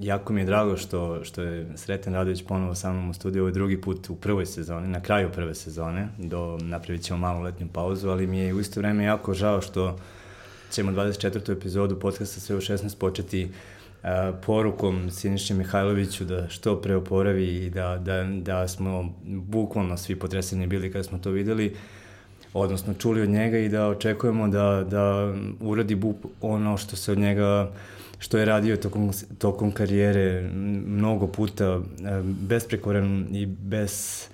jako mi je drago što, što je Sreten Radović ponovo sa mnom u studiju, ovo je drugi put u prvoj sezoni, na kraju prve sezone, do, napravit ćemo malu letnju pauzu, ali mi je u isto vreme jako žao što ćemo 24. epizodu podcasta sve u 16 početi uh, porukom Sinišće Mihajloviću da što pre oporavi i da, da, da smo bukvalno svi potreseni bili kada smo to videli, odnosno čuli od njega i da očekujemo da, da uradi BUP ono što se od njega što je radio tokom, tokom karijere mnogo puta, besprekoran i bez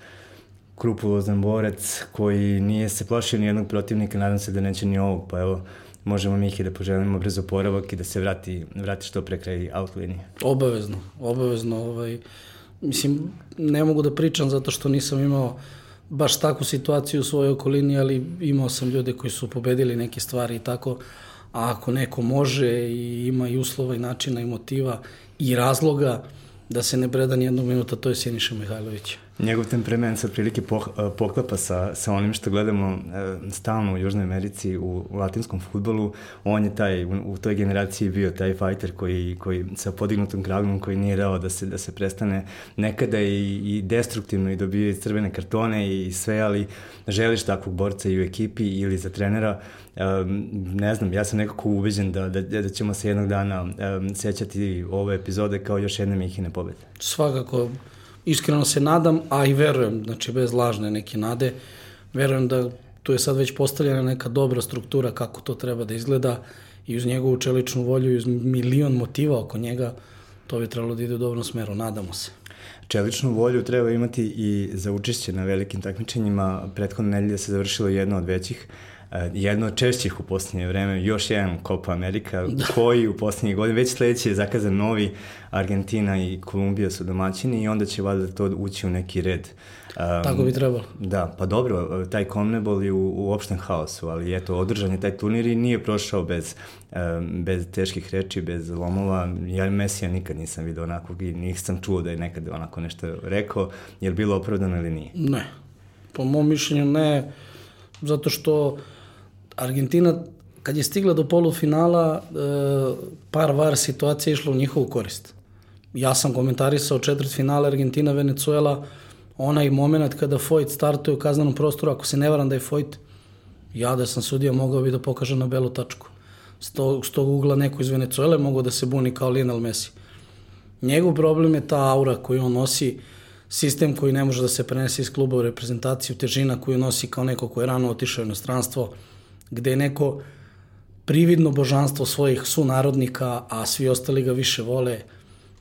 krupulozan borac koji nije se plašio ni jednog protivnika, nadam se da neće ni ovog, pa evo, možemo mi ih i da poželimo brzo poravak i da se vrati, vrati što pre kraj out linije. Obavezno, obavezno. Ovaj, mislim, ne mogu da pričam zato što nisam imao baš takvu situaciju u svojoj okolini, ali imao sam ljude koji su pobedili neke stvari i tako, a ako neko može i ima i uslova i načina i motiva i razloga da se ne breda nijednog minuta, to je Sjeniša Mihajlović. Njegov temperament se otprilike eh, poklapa sa, sa onim što gledamo eh, stalno u Južnoj Americi, u, u latinskom futbolu. On je taj, u, u toj generaciji bio taj fajter koji, koji sa podignutom kragom koji nije dao da se, da se prestane nekada i, i destruktivno i dobio crvene kartone i sve, ali želiš takvog borca i u ekipi ili za trenera. Um, ne znam, ja sam nekako ubeđen da, da, da ćemo se jednog dana um, sećati ove epizode kao još jedne Mihine pobede. Svakako, iskreno se nadam, a i verujem, znači bez lažne neke nade, verujem da tu je sad već postavljena neka dobra struktura kako to treba da izgleda i uz njegovu čeličnu volju i uz milion motiva oko njega, to bi trebalo da ide u dobrom smeru, nadamo se. Čeličnu volju treba imati i za učešće na velikim takmičenjima. Prethodne nedelje se završilo jedno od većih jedno od češćih u poslednje vreme, još jedan Copa Amerika, da. koji u poslednje godine, već sledeći je zakazan novi, Argentina i Kolumbija su domaćini i onda će valjda to ući u neki red. Um, Tako bi trebalo. Da, pa dobro, taj Conmebol je u, u opštem haosu, ali eto, održan je taj turnir i nije prošao bez, um, bez teških reči, bez lomova. Ja Mesija nikad nisam vidio onakvog i nisam čuo da je nekad onako nešto rekao. Je li bilo opravdano ili nije? Ne. Po mom mišljenju ne, zato što Argentina kad je stigla do polufinala, e, par var situacija išla u njihovu korist. Ja sam komentarisao četvrt finale Argentina-Venezuela, onaj moment kada Foyt startuje u kaznenom prostoru, ako se ne varam da je Foyt, ja da sam sudija mogao bi da pokaže na belu tačku. S tog, s tog ugla neko iz Venezuele mogao da se buni kao Lionel Messi. Njegov problem je ta aura koju on nosi, sistem koji ne može da se prenese iz kluba u reprezentaciju, težina koju nosi kao neko ko je rano otišao u inostranstvo, gde je neko prividno božanstvo svojih sunarodnika, a svi ostali ga više vole.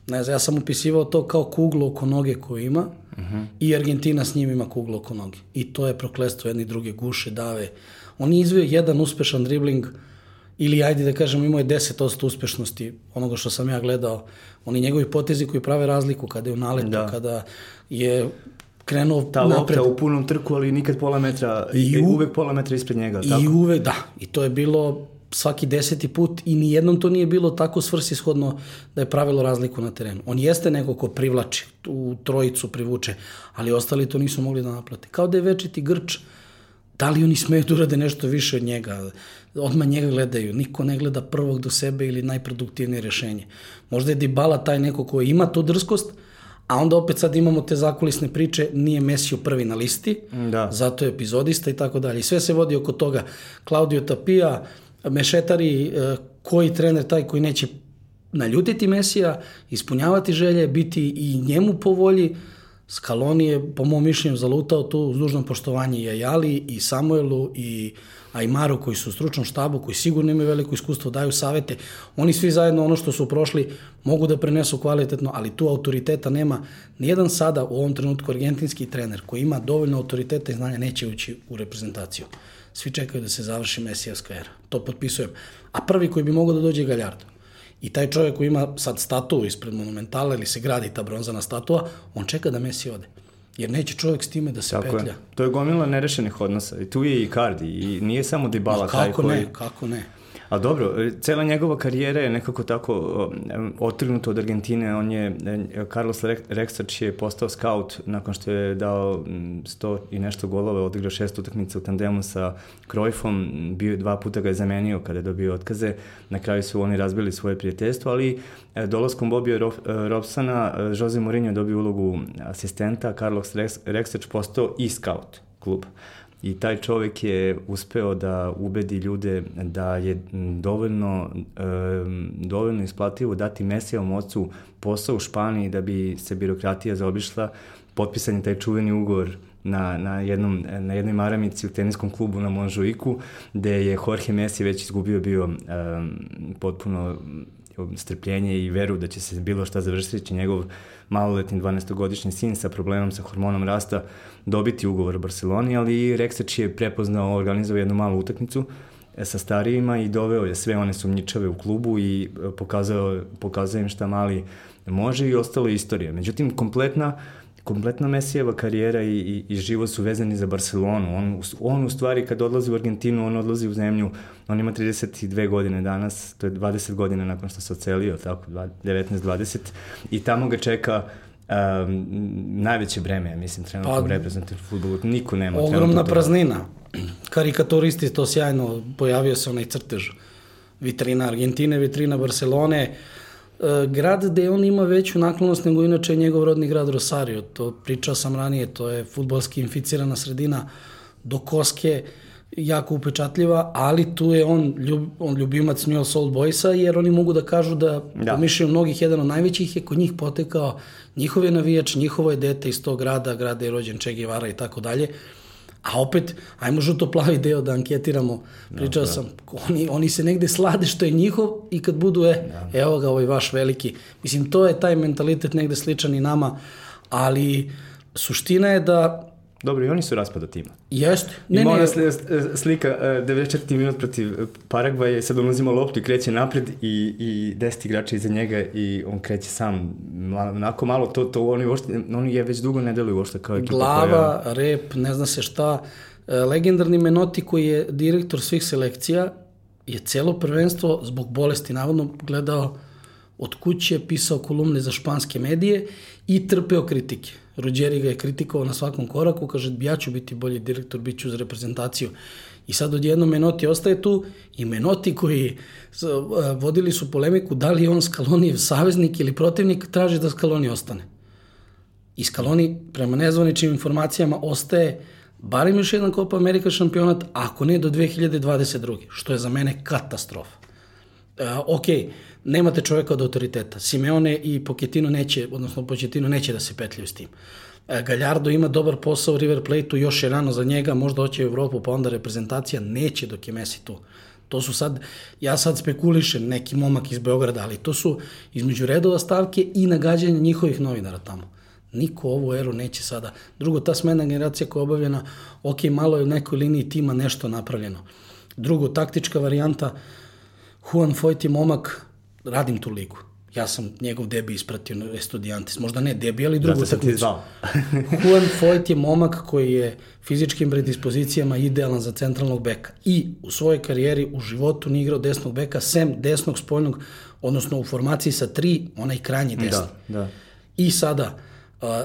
Ne znam, ja sam upisivao to kao kuglu oko noge koju ima uh mhm. -huh. i Argentina s njim ima kuglu oko noge. I to je proklestvo jedni druge guše, dave. On je izvio jedan uspešan dribling ili ajde da kažem imao je 10% uspešnosti onoga što sam ja gledao. Oni njegovi potezi koji prave razliku kada je u naletu, da. kada je krenuo Ta lopta u punom trku, ali nikad pola metra, i u, uvek pola metra ispred njega. I tako? uvek, da. I to je bilo svaki deseti put i ni jednom to nije bilo tako svrsishodno da je pravilo razliku na terenu. On jeste neko ko privlači, u trojicu privuče, ali ostali to nisu mogli da naplate. Kao da je večiti grč, da li oni smeju da urade nešto više od njega, odmah njega gledaju, niko ne gleda prvog do sebe ili najproduktivnije rešenje. Možda je Dybala taj neko ko ima tu drskost, A onda opet sad imamo te zakulisne priče, nije Messi prvi na listi, da. zato je epizodista i tako dalje. Sve se vodi oko toga. Claudio Tapia, Mešetari, e, koji trener taj koji neće naljutiti Mesija, ispunjavati želje, biti i njemu po volji, Skaloni je, po mom mišljenju, zalutao tu uz dužno poštovanje i Ajali, i Samuelu, i Ajmaru, koji su u stručnom štabu, koji sigurno imaju veliko iskustvo, daju savete. Oni svi zajedno ono što su prošli mogu da prenesu kvalitetno, ali tu autoriteta nema. Nijedan sada u ovom trenutku argentinski trener koji ima dovoljno autoriteta i znanja neće ući u reprezentaciju. Svi čekaju da se završi Mesijevska era. To potpisujem. A prvi koji bi mogao da dođe je Galjardo. I taj čovjek koji ima sad statu ispred monumentala ili se gradi ta bronzana statua, on čeka da Messi ode. Jer neće čovjek s time da se Tako petlja. Je. To je gomila nerešenih odnosa. I tu je i Cardi. I nije samo Dybala taj koji... Kako ne, kako ne. A dobro, cela njegova karijera je nekako tako otrgnuta od Argentine. On je, Carlos Reksač je postao scout nakon što je dao 100 i nešto golova, odigrao šest utakmica u tandemu sa Krojfom, bio, dva puta ga je zamenio kada je dobio otkaze. Na kraju su oni razbili svoje prijateljstvo, ali e, dolaskom Bobija e, Robsona, Jose Mourinho je dobio ulogu asistenta, Carlos Reksač postao i scout kluba. I taj čovek je uspeo da ubedi ljude da je dovoljno, e, dovoljno isplativo dati Mesijevom ocu posao u Španiji da bi se birokratija zaobišla. Potpisan je taj čuveni ugovor na, na, jednom, na jednoj maramici u teniskom klubu na Monžuiku, gde je Jorge Messi već izgubio bio um, potpuno strpljenje i veru da će se bilo šta završiti, će njegov maloletni 12-godišnji sin sa problemom sa hormonom rasta dobiti ugovor u Barceloni, ali Reksač je prepoznao, organizovao jednu malu utakmicu e, sa starijima i doveo je sve one sumnjičave u klubu i e, pokazao, pokazao im šta mali može i ostalo istorija. Međutim, kompletna kompletna Mesijeva karijera i, i, i život su vezani za Barcelonu. On, on u stvari kad odlazi u Argentinu, on odlazi u zemlju, on ima 32 godine danas, to je 20 godina nakon što se ocelio, tako, 19-20, i tamo ga čeka um, najveće breme, mislim, trenutno pa, u reprezentativnom futbolu. Niko nema. Ogromna praznina. Karikaturisti to sjajno, pojavio se onaj crtež. Vitrina Argentine, vitrina Barcelone, E, grad gde on ima veću naklonost nego inače njegov rodni grad Rosario. To pričao sam ranije, to je futbolski inficirana sredina do koske, jako upečatljiva, ali tu je on, ljub, on ljubimac New Old Boysa, jer oni mogu da kažu da, da. po mišljenju mnogih, jedan od najvećih je kod njih potekao njihov je navijač, njihovo je dete iz tog grada, grada je rođen Che Guevara i tako dalje. A opet, ajmo žuto-plavi deo da anketiramo. Pričao no, da. sam, oni, oni se negde slade što je njihov i kad budu, e, da. evo ga ovaj vaš veliki. Mislim, to je taj mentalitet negde sličan i nama, ali suština je da Dobro, i oni su raspada tima. Jeste. Ne, Ima ona slika, 94. E, minut protiv e, Paragvaja, sad on uzima loptu i kreće napred i, i 10 igrača iza njega i on kreće sam. Onako malo, to, to oni, uopšte, oni je već dugo ne deluju uopšte kao ekipa Glava, koja... rep, ne zna se šta. E, legendarni Menoti koji je direktor svih selekcija je celo prvenstvo zbog bolesti navodno gledao od kuće, pisao kolumne za španske medije i trpeo kritike Rođeri ga je kritikovao na svakom koraku, kaže ja ću biti bolji direktor, bit ću za reprezentaciju. I sad odjedno Menoti ostaje tu i Menoti koji e, vodili su polemiku da li on Skalonijev saveznik ili protivnik, traži da Skaloni ostane. I Skaloni, prema nezvaničnim informacijama, ostaje barem još jedan Copa Amerika šampionat, ako ne do 2022. Što je za mene katastrofa. E, ok, nemate čoveka od autoriteta. Simeone i Pochettino neće, odnosno Pochettino neće da se petljaju s tim. E, Galjardo ima dobar posao u River Plate-u, još je rano za njega, možda hoće u Evropu, pa onda reprezentacija neće dok je Messi tu. To su sad, ja sad spekulišem, neki momak iz Beograda, ali to su između redova stavke i nagađanja njihovih novinara tamo. Niko ovu eru neće sada. Drugo, ta smena generacija koja je obavljena, ok, malo je u nekoj liniji tima nešto napravljeno. Drugo, taktička varijanta, Juan Foyt je momak radim tu ligu. Ja sam njegov debi ispratio na Estudiantes. Možda ne debi, ali drugu Zato takmicu. Juan Foyt je momak koji je fizičkim predispozicijama idealan za centralnog beka. I u svojoj karijeri, u životu nije igrao desnog beka, sem desnog spoljnog, odnosno u formaciji sa tri, onaj krajnji desni. Da, da. I sada,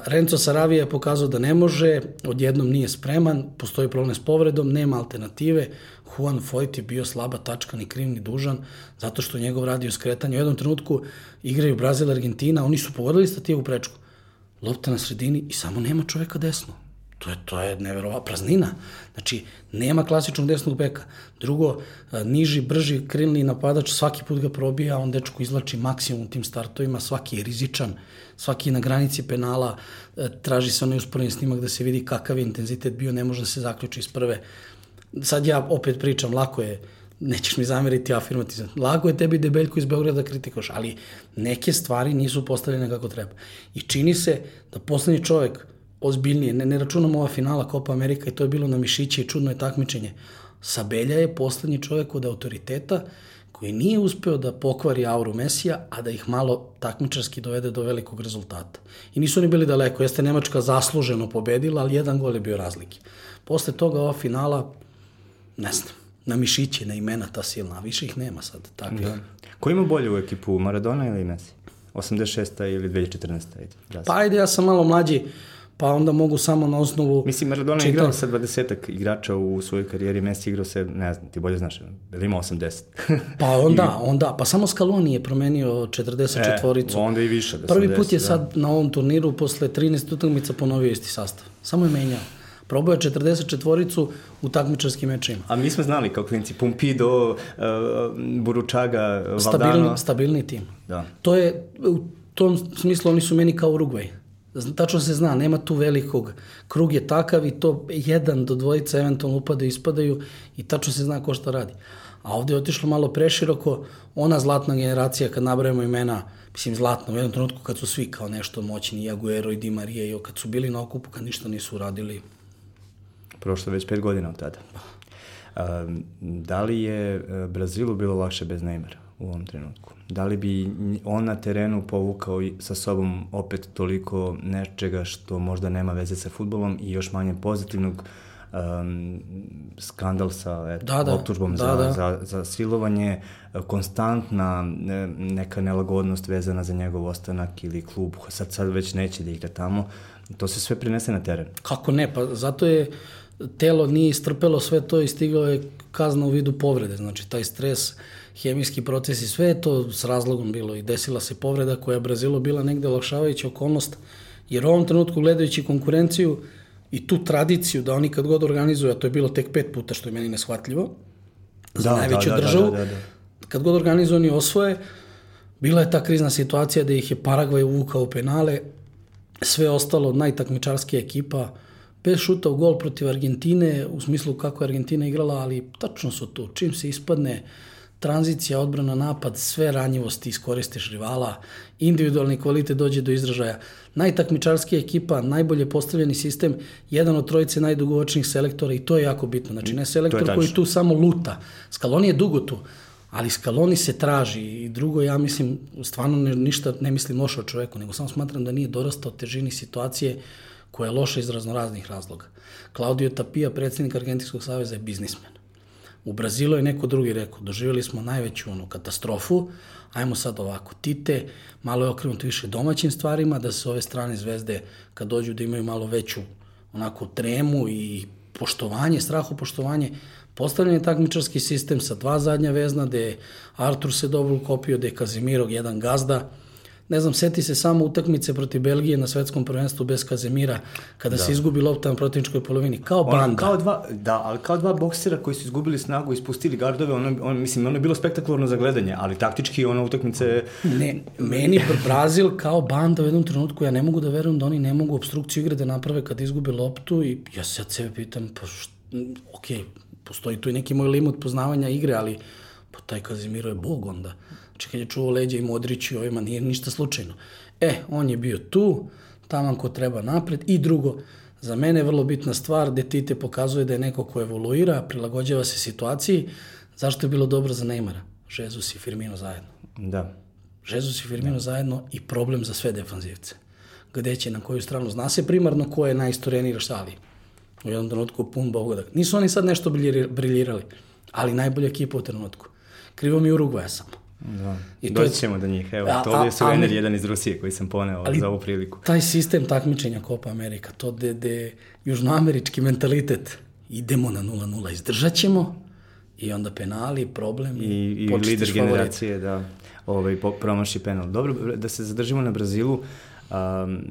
Renzo Saravija je pokazao da ne može, odjednom nije spreman, postoji problem s povredom, nema alternative. Juan Foyt je bio slaba tačka, ni kriv ni dužan, zato što njegov radio skretanje. U jednom trenutku igraju Brazil, Argentina, oni su pogodili stativu prečku. Lopta na sredini i samo nema čoveka desno. To je, to je neverova praznina. Znači, nema klasičnog desnog beka. Drugo, niži, brži, krilni napadač, svaki put ga probija, on dečko izlači maksimum tim startovima, svaki je rizičan, svaki je na granici penala, e, traži se onaj usporeni snimak da se vidi kakav je intenzitet bio, ne može da se zaključi iz prve. Sad ja opet pričam, lako je, nećeš mi zameriti afirmativno. Lako je tebi debeljko iz Beograda da kritikoš, ali neke stvari nisu postavljene kako treba. I čini se da poslednji čovek ozbiljnije, ne, ne računamo ova finala Copa Amerika i to je bilo na mišiće i čudno je takmičenje. Sabelja je poslednji čovek od autoriteta koji nije uspeo da pokvari auru Mesija, a da ih malo takmičarski dovede do velikog rezultata. I nisu oni bili daleko, jeste Nemačka zasluženo pobedila, ali jedan gol je bio razlike. Posle toga ova finala, ne znam, na mišiće, na imena ta silna, a više ih nema sad. Takvih. Da. Ko ima bolju ekipu, Maradona ili Messi? 86. ili 2014. Ajde, pa ajde, ja sam malo mlađi, pa onda mogu samo na osnovu... Mislim, Maradona je igrao sa 20 igrača u svojoj karijeri, Messi igrao se, ne znam, ti bolje znaš, ili ima 80? pa onda, I... onda, pa samo Scaloni je promenio 44-icu. E, onda i više. Da Prvi put je da. sad na ovom turniru posle 13 utakmica ponovio isti sastav. Samo je menjao. Probao je 44-icu u takmičarskim mečima. A mi smo znali kao klinci, Pumpido, uh, Buručaga, Valdano. Stabilni, stabilni tim. Da. To je, u tom smislu oni su meni kao Urugvaj. Tačno se zna, nema tu velikog. Krug je takav i to jedan do dvojica eventualno upadaju, ispadaju i tačno se zna ko šta radi. A ovde je otišlo malo preširoko, ona zlatna generacija, kad nabrajamo imena, mislim zlatna, u jednom trenutku kad su svi kao nešto moćni, i Aguero i Di Maria, i kad su bili na okupu, kad ništa nisu uradili. Prošlo već pet godina od tada. Um, da li je e, Brazilu bilo lakše bez Neymara u ovom trenutku? Da li bi on na terenu povukao sa sobom opet toliko nečega što možda nema veze sa futbolom i još manje pozitivnog um, skandal sa eto, da, da, optužbom da, za, da. Za, za silovanje, konstantna neka nelagodnost vezana za njegov ostanak ili klub, sad, sad već neće da igra tamo, to se sve prinese na teren. Kako ne, pa zato je telo nije istrpelo sve to i stigao je kazna u vidu povrede, znači taj stres hemijski proces i sve je to s razlogom bilo i desila se povreda koja je Brazilu bila negde olakšavajuća okolnost, jer u ovom trenutku gledajući konkurenciju i tu tradiciju da oni kad god organizuju, a to je bilo tek pet puta što je meni neshvatljivo, za da, najveću da, da, državu, da, da, da, da. kad god organizuju oni osvoje, bila je ta krizna situacija da ih je Paragvaj uvukao u penale, sve ostalo najtakmičarskija ekipa, bez šuta u gol protiv Argentine, u smislu kako je Argentina igrala, ali tačno su tu. Čim se ispadne, tranzicija, odbrana, napad, sve ranjivosti iskoristiš rivala, individualni kvalitet dođe do izražaja. Najtakmičarskija ekipa, najbolje postavljeni sistem, jedan od trojice najdugovačnijih selektora i to je jako bitno. Znači ne selektor koji tu samo luta. Skaloni je dugo tu, ali Skaloni se traži i drugo ja mislim, stvarno ne, ništa ne mislim loše o čoveku, nego samo smatram da nije dorastao težini situacije koja je loša iz raznoraznih razloga. Claudio Tapia, predsednik Argentinskog saveza, je biznismen. U Brazilu je neko drugi rekao, doživjeli smo najveću onu katastrofu, ajmo sad ovako, Tite, malo je okrenut više domaćim stvarima, da se ove strane zvezde, kad dođu da imaju malo veću onako tremu i poštovanje, straho poštovanje, postavljen je takmičarski sistem sa dva zadnja vezna, gde je Artur se dobro ukopio, gde je Kazimirog jedan gazda, ne znam, seti se samo utakmice protiv Belgije na svetskom prvenstvu bez Kazemira, kada da. se izgubi lopta na protivničkoj polovini, kao banda. On, kao dva, da, ali kao dva boksera koji su izgubili snagu i spustili gardove, ono, on, mislim, ono je bilo spektakularno za gledanje, ali taktički ona utakmice... Ne, meni Brazil kao banda u jednom trenutku, ja ne mogu da verujem da oni ne mogu obstrukciju igre da naprave kad izgube loptu i ja sad sebe pitam, pa što, ok, postoji tu i neki moj limut poznavanja igre, ali pa taj Kazimiro je bog onda. Znači kad je čuo leđa i Modrić i ovima nije ništa slučajno. E, on je bio tu, tamo ko treba napred i drugo, za mene je vrlo bitna stvar gde Tite pokazuje da je neko ko evoluira, prilagođava se situaciji, zašto je bilo dobro za Neymara? Žezus i Firmino zajedno. Da. Žezus i Firmino da. zajedno i problem za sve defanzivce. Gde će, na koju stranu, zna se primarno ko je najistoreniji ali u jednom trenutku pun bogodak. Nisu oni sad nešto briljirali, ali najbolja ekipa u trenutku. Krivo mi Urugvaja samo. Da. I Doći ćemo do njih. Evo, a, to je suvener jedan iz Rusije koji sam poneo ali, za ovu priliku. Taj sistem takmičenja Copa Amerika, to de, de južnoamerički mentalitet, idemo na 0-0, izdržat ćemo i onda penali, problem i, i lider generacije, da, ovaj, promaši penal. Dobro, da se zadržimo na Brazilu, um,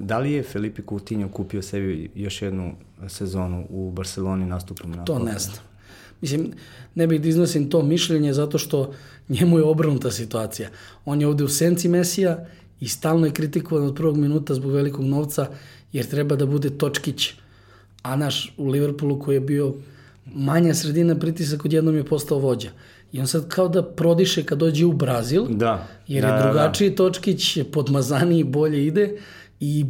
da li je Felipe Coutinho kupio sebi još jednu sezonu u Barceloni nastupom na To ne znam. Mislim, ne bih da iznosim to mišljenje zato što njemu je obrnuta situacija. On je ovde u senci Mesija i stalno je kritikovan od prvog minuta zbog velikog novca jer treba da bude točkić. A naš u Liverpoolu koji je bio manja sredina pritisak odjednom je postao vođa. I on sad kao da prodiše kad dođe u Brazil, da. jer da, je drugačiji da, da. točkić, podmazaniji, bolje ide i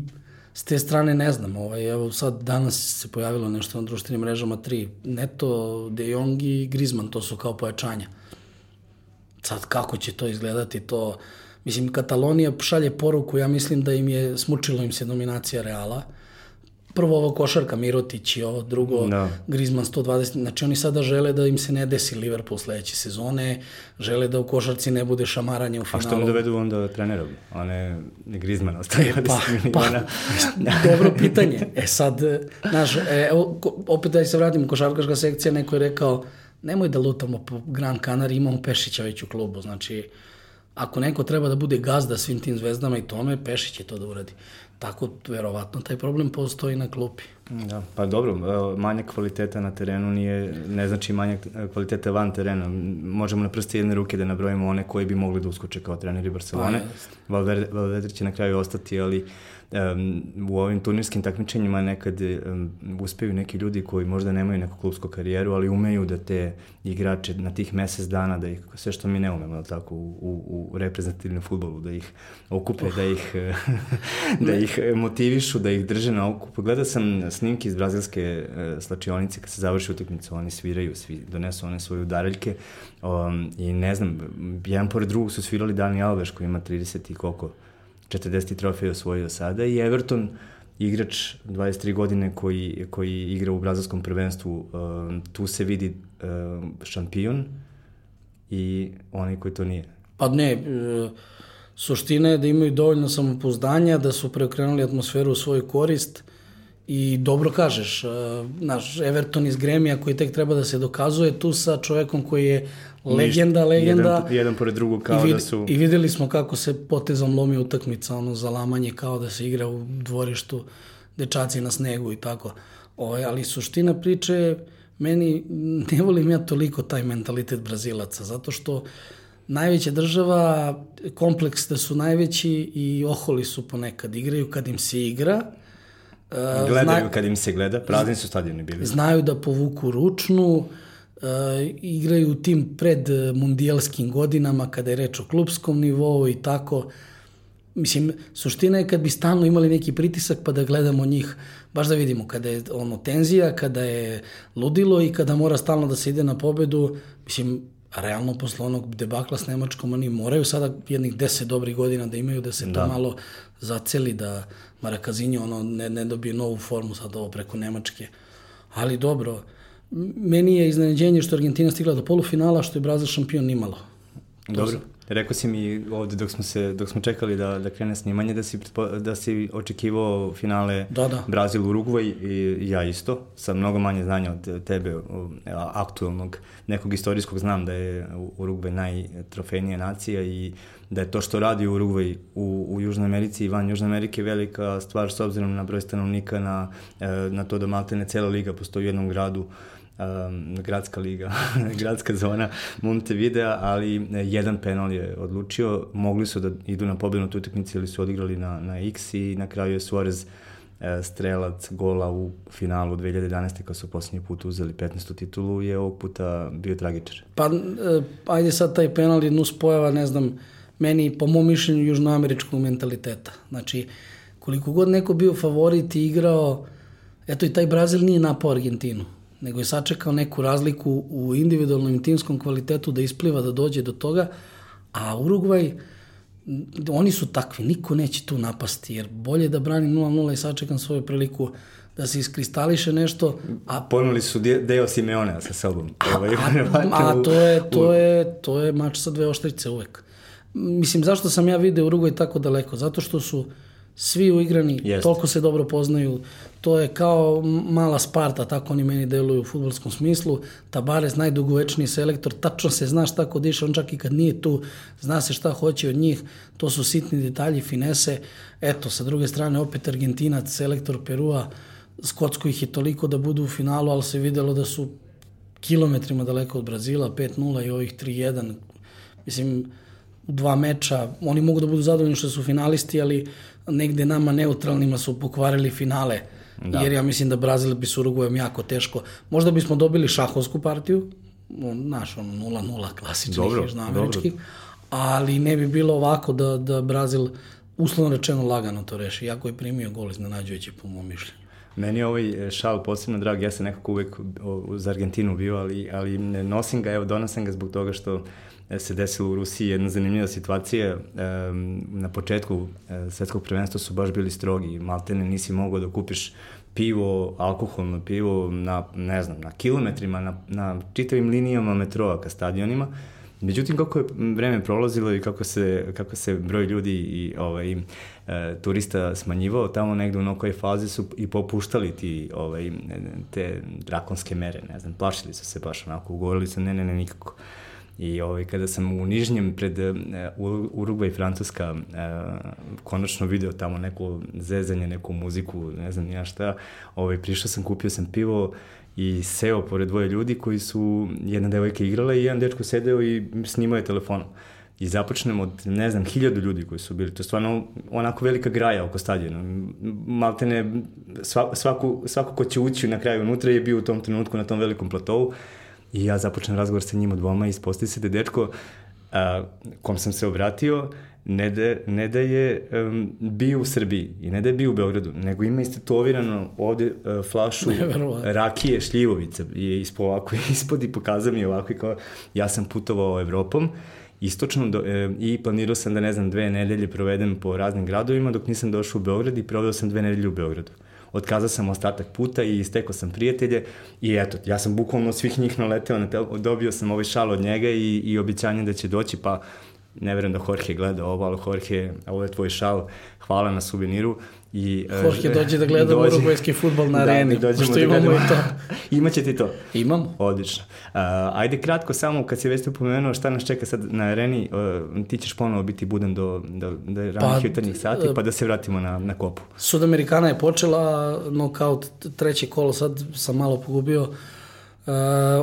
S te strane ne znam, ovaj, evo sad danas se pojavilo nešto na društvenim mrežama, tri, Neto, De Jong i Griezmann, to su kao pojačanja. Sad kako će to izgledati, to, mislim, Katalonija šalje poruku, ja mislim da im je, smučilo im se dominacija Reala, prvo ovo košarka Mirotić i ovo drugo Da. Griezmann 120, znači oni sada žele da im se ne desi Liverpool sledeće sezone, žele da u košarci ne bude šamaranje u A finalu. što ne dovedu onda trenera, a ne, ne Griezmann ostaje 20 Pa, pa, dobro pitanje. E sad, znaš, e, opet da se vratim, košarkaška sekcija, neko je rekao, nemoj da lutamo po Gran Canaria, imamo Pešića već u klubu, znači, ako neko treba da bude gazda svim tim zvezdama i tome, Pešić će to da uradi. Tako, verovatno, taj problem postoji na klupi. Da, pa dobro, e, manjak kvaliteta na terenu nije, ne znači manjak e, kvaliteta van terena. Možemo na prsti jedne ruke da nabrojimo one koji bi mogli da uskoče kao treneri Barcelone. Pa, Valverde, Valverde će na kraju ostati, ali um, u ovim turnirskim takmičenjima nekad um, uspeju neki ljudi koji možda nemaju neku klubsku karijeru, ali umeju da te igrače na tih mesec dana, da ih, sve što mi ne umemo, jel tako, u, u, u reprezentativnom futbolu, da ih okupe, da ih, da ih motivišu, da ih drže na okupu. Gledao sam snimke iz brazilske uh, slačionice kad se završi utakmica, oni sviraju, svi donesu one svoje udareljke um, i ne znam, jedan pored drugog su svirali Dani Alves koji ima 30 i koliko, 40 trofeja osvojio sada i Everton igrač 23 godine koji, koji igra u brazilskom prvenstvu, um, tu se vidi um, šampion i onaj koji to nije. Pa ne, e, suština je da imaju dovoljno samopouzdanja, da su preokrenuli atmosferu u svoju korist i dobro kažeš, e, naš Everton iz Gremija koji tek treba da se dokazuje tu sa čovekom koji je legenda, legenda. Jedan, jedan pored drugog kao I, vid, da su... I videli smo kako se potezom lomi utakmica, ono zalamanje kao da se igra u dvorištu, dečaci na snegu i tako. Ovaj, ali suština priče je, meni, ne volim ja toliko taj mentalitet Brazilaca, zato što najveća država, kompleks da su najveći i oholi su ponekad, igraju kad im se igra, e, Gledaju zna- kad im se gleda, prazni su stadioni bili. znaju da povuku ručnu, e, igraju u tim pred mundijalskim godinama kada je reč o klubskom nivou i tako. Mislim, suština je kad bi stalno imali neki pritisak pa da gledamo njih, baš da vidimo kada je ono tenzija, kada je ludilo i kada mora stalno da se ide na pobedu, mislim, realno posle onog debakla s Nemačkom, oni moraju sada jednih deset dobrih godina da imaju da se to Da. malo zaceli, da Marakazinjo ono, ne, ne dobije novu formu sad ovo preko Nemačke. Ali dobro, m- meni je iznenađenje što je Argentina stigla do polufinala, što je Brazil šampion nimalo. Dobro. Rekao si mi ovde dok smo, se, dok smo čekali da, da krene snimanje da si, da si očekivao finale Da, da. Brazil Urugvaj i ja isto, sa mnogo manje znanja od tebe, aktualnog, nekog istorijskog znam da je Urugvaj najtrofejnija nacija i da je to što radi Urugvaj u, u Južnoj Americi i van Južne Amerike velika stvar s obzirom na broj stanovnika, na, e, na to da maltene cela liga postoji u jednom gradu um, gradska liga, gradska zona Montevidea, ali e, jedan penal je odlučio. Mogli su da idu na pobednu utakmicu ili su odigrali na, na X i na kraju je Suarez e, strelac gola u finalu 2011. kad su posljednji put uzeli 15. titulu je ovog puta bio tragičar. Pa, e, ajde sad taj penal je nus pojava, ne znam, meni, po mom mišljenju, južnoameričkog mentaliteta. Znači, koliko god neko bio favorit i igrao, eto i taj Brazil nije napao Argentinu, nego je sačekao neku razliku u individualnom i timskom kvalitetu da ispliva, da dođe do toga, a Urugvaj, oni su takvi, niko neće tu napasti, jer bolje da branim 0-0 i sačekam svoju priliku da se iskristališe nešto, a Ponuli su de- deo Simeonea sa sobom. Ovaj, A, verovatno a u- to je, to je, to je mač sa dve oštrice uvek. Mislim, zašto sam ja video Urugvaj tako daleko? Zato što su svi uigrani, Jeste. toliko se dobro poznaju, to je kao mala Sparta, tako oni meni deluju u futbolskom smislu. Tabares, najdugovečniji selektor, tačno se zna šta ko diše, on čak i kad nije tu, zna se šta hoće od njih, to su sitni detalji, finese. Eto, sa druge strane, opet Argentinac, selektor Perua, Skotsko ih je toliko da budu u finalu, ali se videlo da su kilometrima daleko od Brazila, 5-0 i ovih 3-1. Mislim, dva meča, oni mogu da budu zadovoljni što su finalisti, ali negde nama neutralnima su pokvarili finale. Da. Jer ja mislim da Brazil bi s jako teško. Možda bismo dobili šahovsku partiju, naš, ono 0-0 klasičnih Dobro, južnoameričkih, ali ne bi bilo ovako da, da Brazil uslovno rečeno lagano to reši, iako je primio gol iznenađujući po mom mišljenju. Meni je ovaj šal posebno drag, ja sam nekako uvek za Argentinu bio, ali, ali nosim ga, evo donosim ga zbog toga što se desilo u Rusiji jedna zanimljiva situacija. Um, na početku uh, svetskog prvenstva su baš bili strogi, maltene nisi mogao da kupiš pivo, alkoholno pivo na, ne znam, na kilometrima, na, na čitavim linijama metroa ka stadionima. Međutim, kako je vreme prolazilo i kako se, kako se broj ljudi i ovaj, e, turista smanjivao, tamo negde u nekoj fazi su i popuštali ti, ovaj, te drakonske mere, ne znam, plašili su se baš onako, ugovorili su ne, ne, ne, nikako. I ovaj, kada sam u Nižnjem pred uh, Urugva i Francuska uh, konačno video tamo neko zezanje, neku muziku, ne znam ja šta, ovaj, prišao sam, kupio sam pivo i seo pored dvoje ljudi koji su, jedna devojka igrala i jedan dečko sedeo i snimao je telefonom. I započnemo od, ne znam, hiljadu ljudi koji su bili. To je stvarno onako velika graja oko stadiona. Maltene, svaku, svako ko će ući na kraju unutra je bio u tom trenutku na tom velikom platovu. I ja započnem razgovor sa njima dvoma i ispostavi se da dečko a, kom sam se obratio ne da, ne da je um, bio u Srbiji i ne da je bio u Beogradu, nego ima istetovirano ovde uh, flašu rakije šljivovice. Je ispod ovako ispod i pokazao mi ovako i kao ja sam putovao Evropom istočno do, e, i planirao sam da ne znam dve nedelje provedem po raznim gradovima dok nisam došao u Beograd i proveo sam dve nedelje u Beogradu otkazao sam ostatak puta i istekao sam prijatelje i eto, ja sam bukvalno svih njih naleteo na tel, dobio sam ovaj šal od njega i, i običanje da će doći, pa ne verujem da Jorge gleda ovo, ali Jorge, ovo je tvoj šal, hvala na suveniru. I, e, Jorge dođe da gleda dođe, urugvajski futbol na da, areni, pošto da imamo i to. Imaće ti to? Imam. Odlično. Uh, ajde kratko samo, kad si već upomenuo šta nas čeka sad na areni, uh, ti ćeš ponovo biti budan do, do, do ranih pa, jutarnjih sati, pa da se vratimo na, na kopu. Sudamerikana je počela, knockout treće kolo, sad sam malo pogubio, Uh,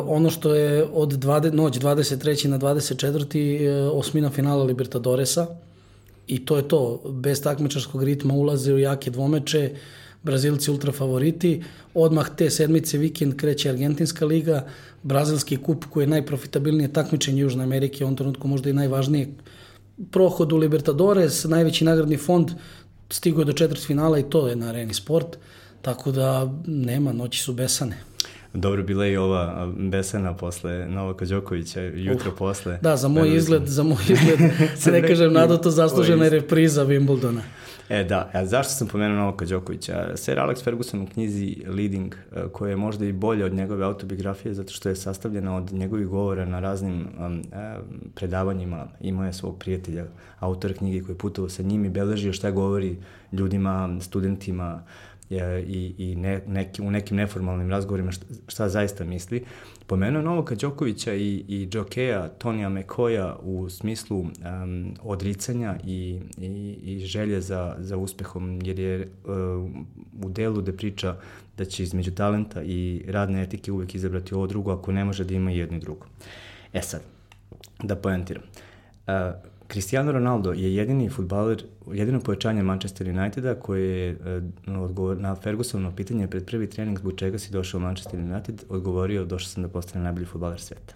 ono što je od 20, noć 23. na 24. Uh, osmina finala Libertadoresa i to je to, bez takmičarskog ritma ulaze u jake dvomeče, Brazilci ultra favoriti, odmah te sedmice vikend kreće Argentinska liga, Brazilski kup koji je najprofitabilnije takmičenje Južne Amerike, on trenutku možda i najvažnije prohod u Libertadores, najveći nagradni fond stigo je do četvrt finala i to je na areni sport, tako da nema, noći su besane. Dobro, bila i ova besena posle Novaka Đokovića, jutro uh, posle. Da, za moj izgled, za moj izgled, se ne kažem, nado to zaslužena je repriza Wimbledona. E, da, a zašto sam pomenuo Novaka Đokovića? Sir Alex Ferguson u knjizi Leading, e, koja je možda i bolja od njegove autobiografije, zato što je sastavljena od njegovih govora na raznim um, predavanjima. Imao je svog prijatelja, autora knjige koji je putovao sa njim i beležio šta govori ljudima, studentima, i, i ne, neki, u nekim neformalnim razgovorima šta, šta zaista misli. Pomenuo Novaka Đokovića i, i Džokeja, Tonija Mekoja u smislu um, odricanja i, i, i želje za, za uspehom, jer je uh, u delu da priča da će između talenta i radne etike uvek izabrati ovo drugo, ako ne može da ima jedno i drugo. E sad, da poentiram. Uh, Cristiano Ronaldo je jedini futbaler, jedino pojačanje Manchester Uniteda koje je uh, odgovor, na Fergusonovo pitanje pred prvi trening zbog čega si došao u Manchester United odgovorio došao sam da postane najbolji futbaler sveta.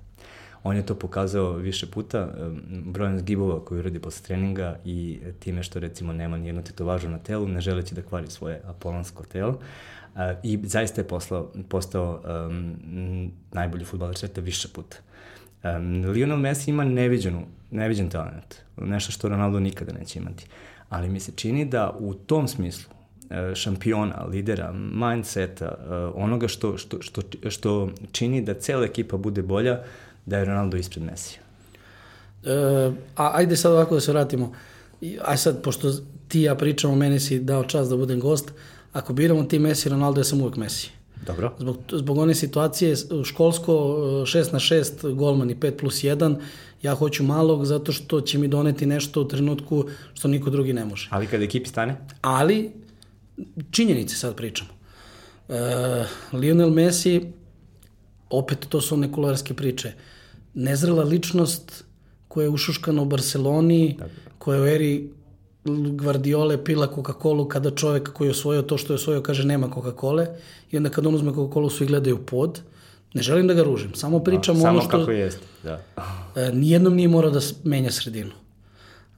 On je to pokazao više puta, um, brojem zgibova koji uradi posle treninga i time što recimo nema nijednu tetovažu na telu, ne želeći da kvari svoje apolonsko telo. I zaista je poslao, postao um, najbolji futbaler sveta više puta. Um, Lionel Messi ima neviđenu, neviđen talent, nešto što Ronaldo nikada neće imati. Ali mi se čini da u tom smislu e, šampiona, lidera, mindseta, e, onoga što, što, što, što čini da cela ekipa bude bolja, da je Ronaldo ispred Mesija. E, a ajde sad ovako da se vratimo. Aj sad, pošto ti ja pričamo, meni si dao čas da budem gost, ako biramo ti Messi, Ronaldo, ja sam uvek Messi. Dobro. Zbog, zbog one situacije školsko 6 na 6 golman i 5 plus 1 ja hoću malog zato što će mi doneti nešto u trenutku što niko drugi ne može. Ali kad ekipi stane? Ali činjenice sad pričamo. E, Lionel Messi opet to su one kularske priče. Nezrela ličnost koja je ušuškana u Barceloni, Tako. koja je u eri Guardiole pila Coca-Cola kada čovek koji je osvojio to što je osvojio kaže nema Coca-Cola i onda kad on uzme Coca-Cola svi gledaju pod. Ne želim da ga ružim, samo da, pričam da, ono što... Samo kako jeste, da. Nijednom nije morao da menja sredinu.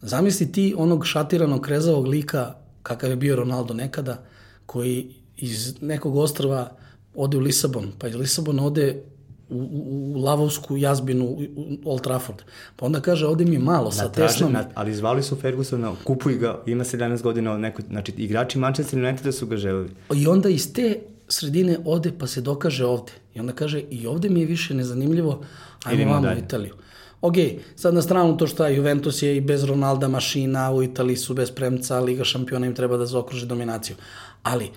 Zamisli ti onog šatiranog krezavog lika kakav je bio Ronaldo nekada, koji iz nekog ostrva ode u Lisabon, pa iz Lisabona ode u, u, u Lavovsku jazbinu u, u Old Trafford. Pa onda kaže, ovde mi je malo, sa tesnom. Na, ali zvali su Fergusona, kupuj ga, ima 17 godina, neko, znači igrači Manchester Uniteda su ga želeli. I onda iz te sredine ode pa se dokaže ovde. I onda kaže, i ovde mi je više nezanimljivo, ajmo vamo u. Italiju. Ok, sad na stranu to što Juventus je i bez Ronalda mašina, u Italiji su bez premca, Liga šampiona im treba da zaokruže dominaciju. Ali,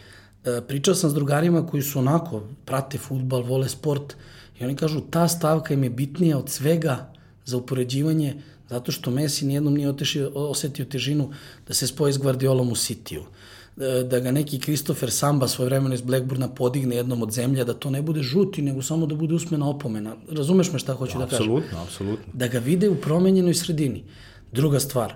e, pričao sam s drugarima koji su onako, prate futbal, vole sport i oni kažu ta stavka im je bitnija od svega za upoređivanje zato što Messi nijednom nije otešio, osetio težinu da se spoji s Guardiolom u Sitiju E, da ga neki Christopher Samba svoje vremeno iz Blackburna podigne jednom od zemlja, da to ne bude žuti, nego samo da bude usmena opomena. Razumeš me šta hoću da kažem? Apsolutno, apsolutno. Da ga vide u promenjenoj sredini. Druga stvar,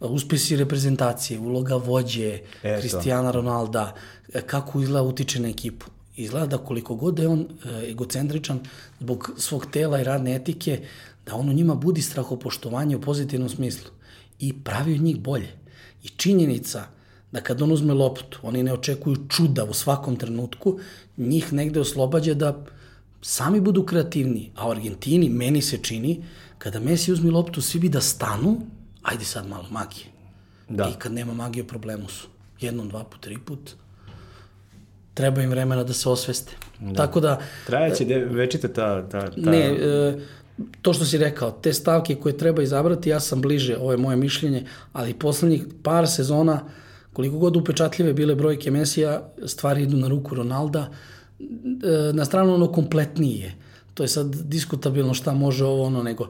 uspesi reprezentacije, uloga vođe, Eto. Cristiana Ronalda, e, kako izgleda utiče na ekipu. Izgleda da koliko god da je on e, egocentričan zbog svog tela i radne etike, da on u njima budi strahopoštovanje u pozitivnom smislu i pravi od njih bolje. I činjenica da kad on uzme loptu, oni ne očekuju čuda u svakom trenutku, njih negde oslobađa da sami budu kreativniji. A u Argentini, meni se čini, kada Messi uzme loptu, svi bi da stanu, ajde sad malo magije. Da. I kad nema magije, problemu su. Jednom, dva put, tri put. Treba im vremena da se osveste. Da. Tako da, Trajaće de, večita ta, ta, ta... ne, e, to što si rekao, te stavke koje treba izabrati, ja sam bliže, ovo je moje mišljenje, ali poslednjih par sezona, koliko god upečatljive bile brojke Mesija, stvari idu na ruku Ronalda, e, na stranu ono kompletnije. To je sad diskutabilno šta može ovo ono, nego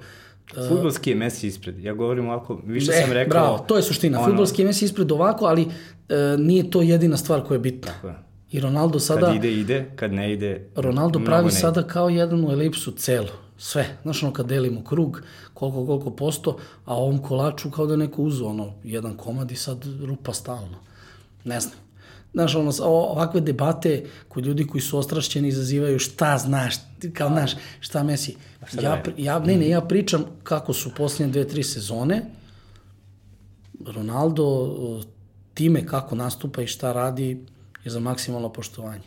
Futbolski je Messi ispred. Ja govorim ovako, više E, sam rekao... Bravo, to je suština. Ono, Futbolski je Messi ispred ovako, ali e, nije to jedina stvar koja je bitna. Tako je. I Ronaldo sada... Kad ide, ide, kad ne ide... Ronaldo pravi ne sada kao jednu elipsu celu. Sve. Znaš ono kad delimo krug, koliko, koliko posto, a ovom kolaču kao da neko uzo ono, jedan komad i sad rupa stalno. Ne znam. Znaš, ono, ovakve debate kod ljudi koji su ostrašćeni izazivaju šta znaš, kao znaš, šta Messi. šta Ja, ja, ne, ne, ja pričam kako su posljednje dve, tri sezone Ronaldo time kako nastupa i šta radi je za maksimalno poštovanje.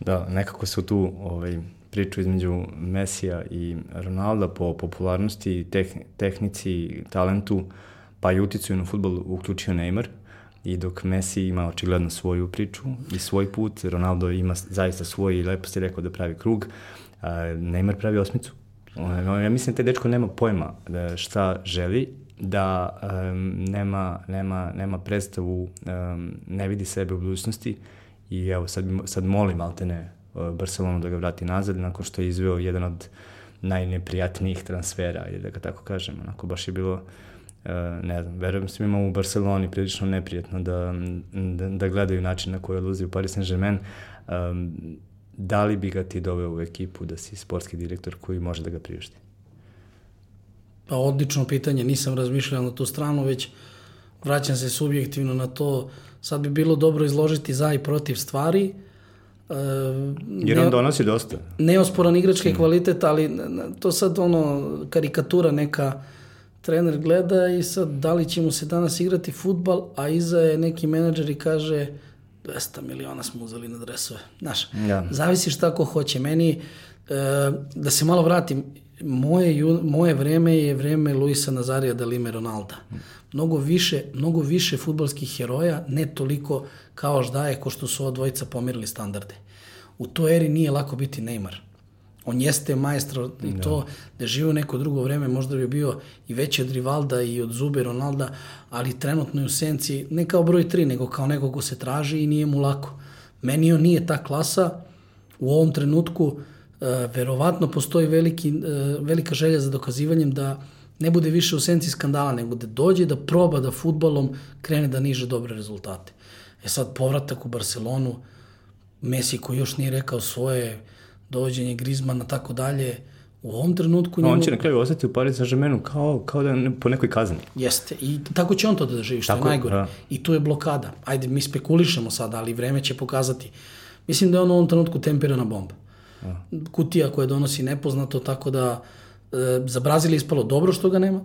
Da, nekako su tu ovaj, priču između Mesija i Ronalda po popularnosti, teh, tehnici, talentu, pa i uticaju na futbol uključio Neymar. I dok Messi ima očigledno svoju priču i svoj put, Ronaldo ima zaista svoj i lepo si rekao da pravi krug, Neymar pravi osmicu. Ja mislim da taj dečko nema pojma da šta želi, da um, nema, nema, nema predstavu, um, ne vidi sebe u budućnosti i evo sad, sad molim Altene Barcelonu da ga vrati nazad nakon što je izveo jedan od najneprijatnijih transfera, ili da ga tako kažem, onako baš je bilo Uh, ne znam, verujem svima u Barceloni prilično neprijatno da, da, da gledaju način na koji odlazi u Paris Saint-Germain. Um, da li bi ga ti doveo u ekipu da si sportski direktor koji može da ga priušti? Pa odlično pitanje, nisam razmišljao na tu stranu, već vraćam se subjektivno na to. Sad bi bilo dobro izložiti za i protiv stvari. E, Jer on donosi dosta. neosporan igrački kvalitet, ali to sad ono karikatura neka trener gleda i sad da li će mu se danas igrati futbal, a iza je neki menadžer i kaže 200 miliona smo uzeli na dresove. Znaš, Da. zavisi šta ko hoće. Meni, e, da se malo vratim, moje, moje vreme je vreme Luisa Nazarija da Lime Ronalda. Mnogo više, mnogo više futbolskih heroja, ne toliko kao ždaje ko što su ova dvojica pomerili standarde. U toj eri nije lako biti Neymar. On jeste majstor i to da živi u neko drugo vreme možda bi bio i veći od Rivalda i od Zube Ronalda, ali trenutno je u senci ne kao broj 3, nego kao neko ko se traži i nije mu lako. Meni on nije ta klasa, u ovom trenutku e, verovatno postoji veliki, e, velika želja za dokazivanjem da ne bude više u senci skandala, nego da dođe da proba da futbalom krene da niže dobre rezultate. E sad, povratak u Barcelonu, Messi koji još nije rekao svoje, dovođenje Grizmana, tako dalje, u ovom trenutku On će na kraju ostati u Paris Saint-Germainu kao, kao da ne- po nekoj kazni. Jeste, i tako će on to da doživi, što Tako je, najgore. da. I tu je blokada. Ajde, mi spekulišemo sada, ali vreme će pokazati. Mislim da je on u ovom trenutku temperana bomba. Kutija koja donosi nepoznato, tako da e, za Brazil je ispalo dobro što ga nema.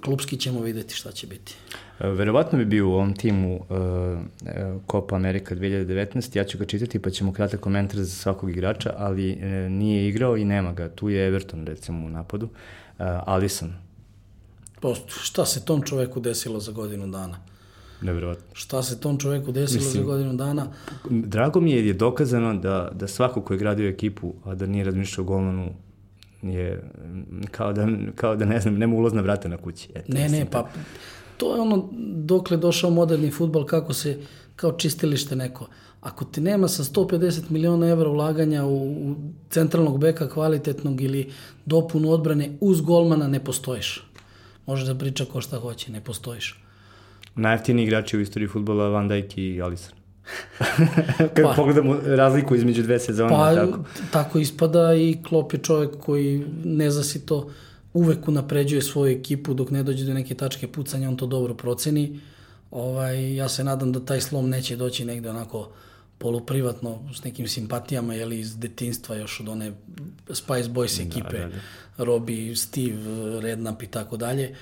klubski ćemo videti šta će biti. E, verovatno bi bio u ovom timu uh, Copa America 2019, ja ću ga čitati pa ćemo kratak komentar za svakog igrača, ali uh, nije igrao i nema ga. Tu je Everton recimo u napadu, uh, Alisson. Pa šta se tom čoveku desilo za godinu dana? Neverovatno. Šta se tom čoveku desilo Mislim, za godinu dana? Drago mi je je dokazano da, da svako ko je gradio ekipu, a da nije razmišljao golmanu, je kao da, kao da ne znam, nema ulazna vrata na kući. Eto, ne, ne, pa to je ono dokle došao moderni futbol, kako se, kao čistilište neko. Ako ti nema sa 150 miliona evra ulaganja u, u centralnog beka kvalitetnog ili dopunu odbrane uz golmana ne postojiš. Može da priča ko šta hoće, ne postojiš. Najjeftiniji igrači u istoriji futbola Van Dijk i Alisson. Kad pa, pogledamo razliku između dve sezone, pa, tako. tako ispada i Klopp je čovjek koji ne zasi to uvek unapređuje svoju ekipu dok ne dođe do neke tačke pucanja, on to dobro proceni. Ovaj, ja se nadam da taj slom neće doći negde onako poluprivatno s nekim simpatijama jeli iz detinstva još od one Spice Boys da, ekipe, da, da, da. Robbie, Steve, Rednap i tako dalje.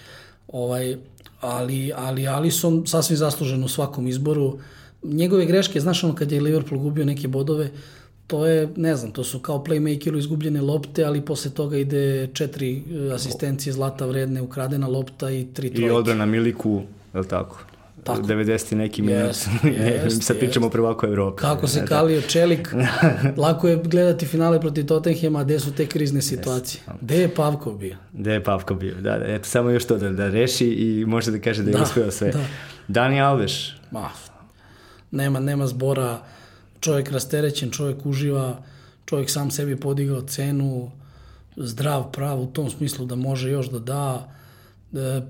Ovaj, ali, ali Alisson sasvim zaslužen u svakom izboru. Njegove greške, znaš ono kad je Liverpool gubio neke bodove, to je, ne znam, to su kao playmakeru izgubljene lopte, ali posle toga ide četiri asistencije zlata vredne, ukradena lopta i tri trojke. I odbrana Miliku, je li tako? Tako. 90 neki minut. Yes, yes, Sad pričamo yes. prvako Evropi. Kako se kalio Čelik, lako je gledati finale protiv Tottenhema, gde su te krizne situacije. Yes. Gde je Pavko bio? Gde je Pavko bio, da, da. Eto, samo još to da, da reši i može da kaže da je da, uspeo sve. Da. Dani Alveš. Ma, nema, nema zbora, čovjek rasterećen, čovjek uživa, čovjek sam sebi podigao cenu, zdrav, prav u tom smislu da može još da da, E,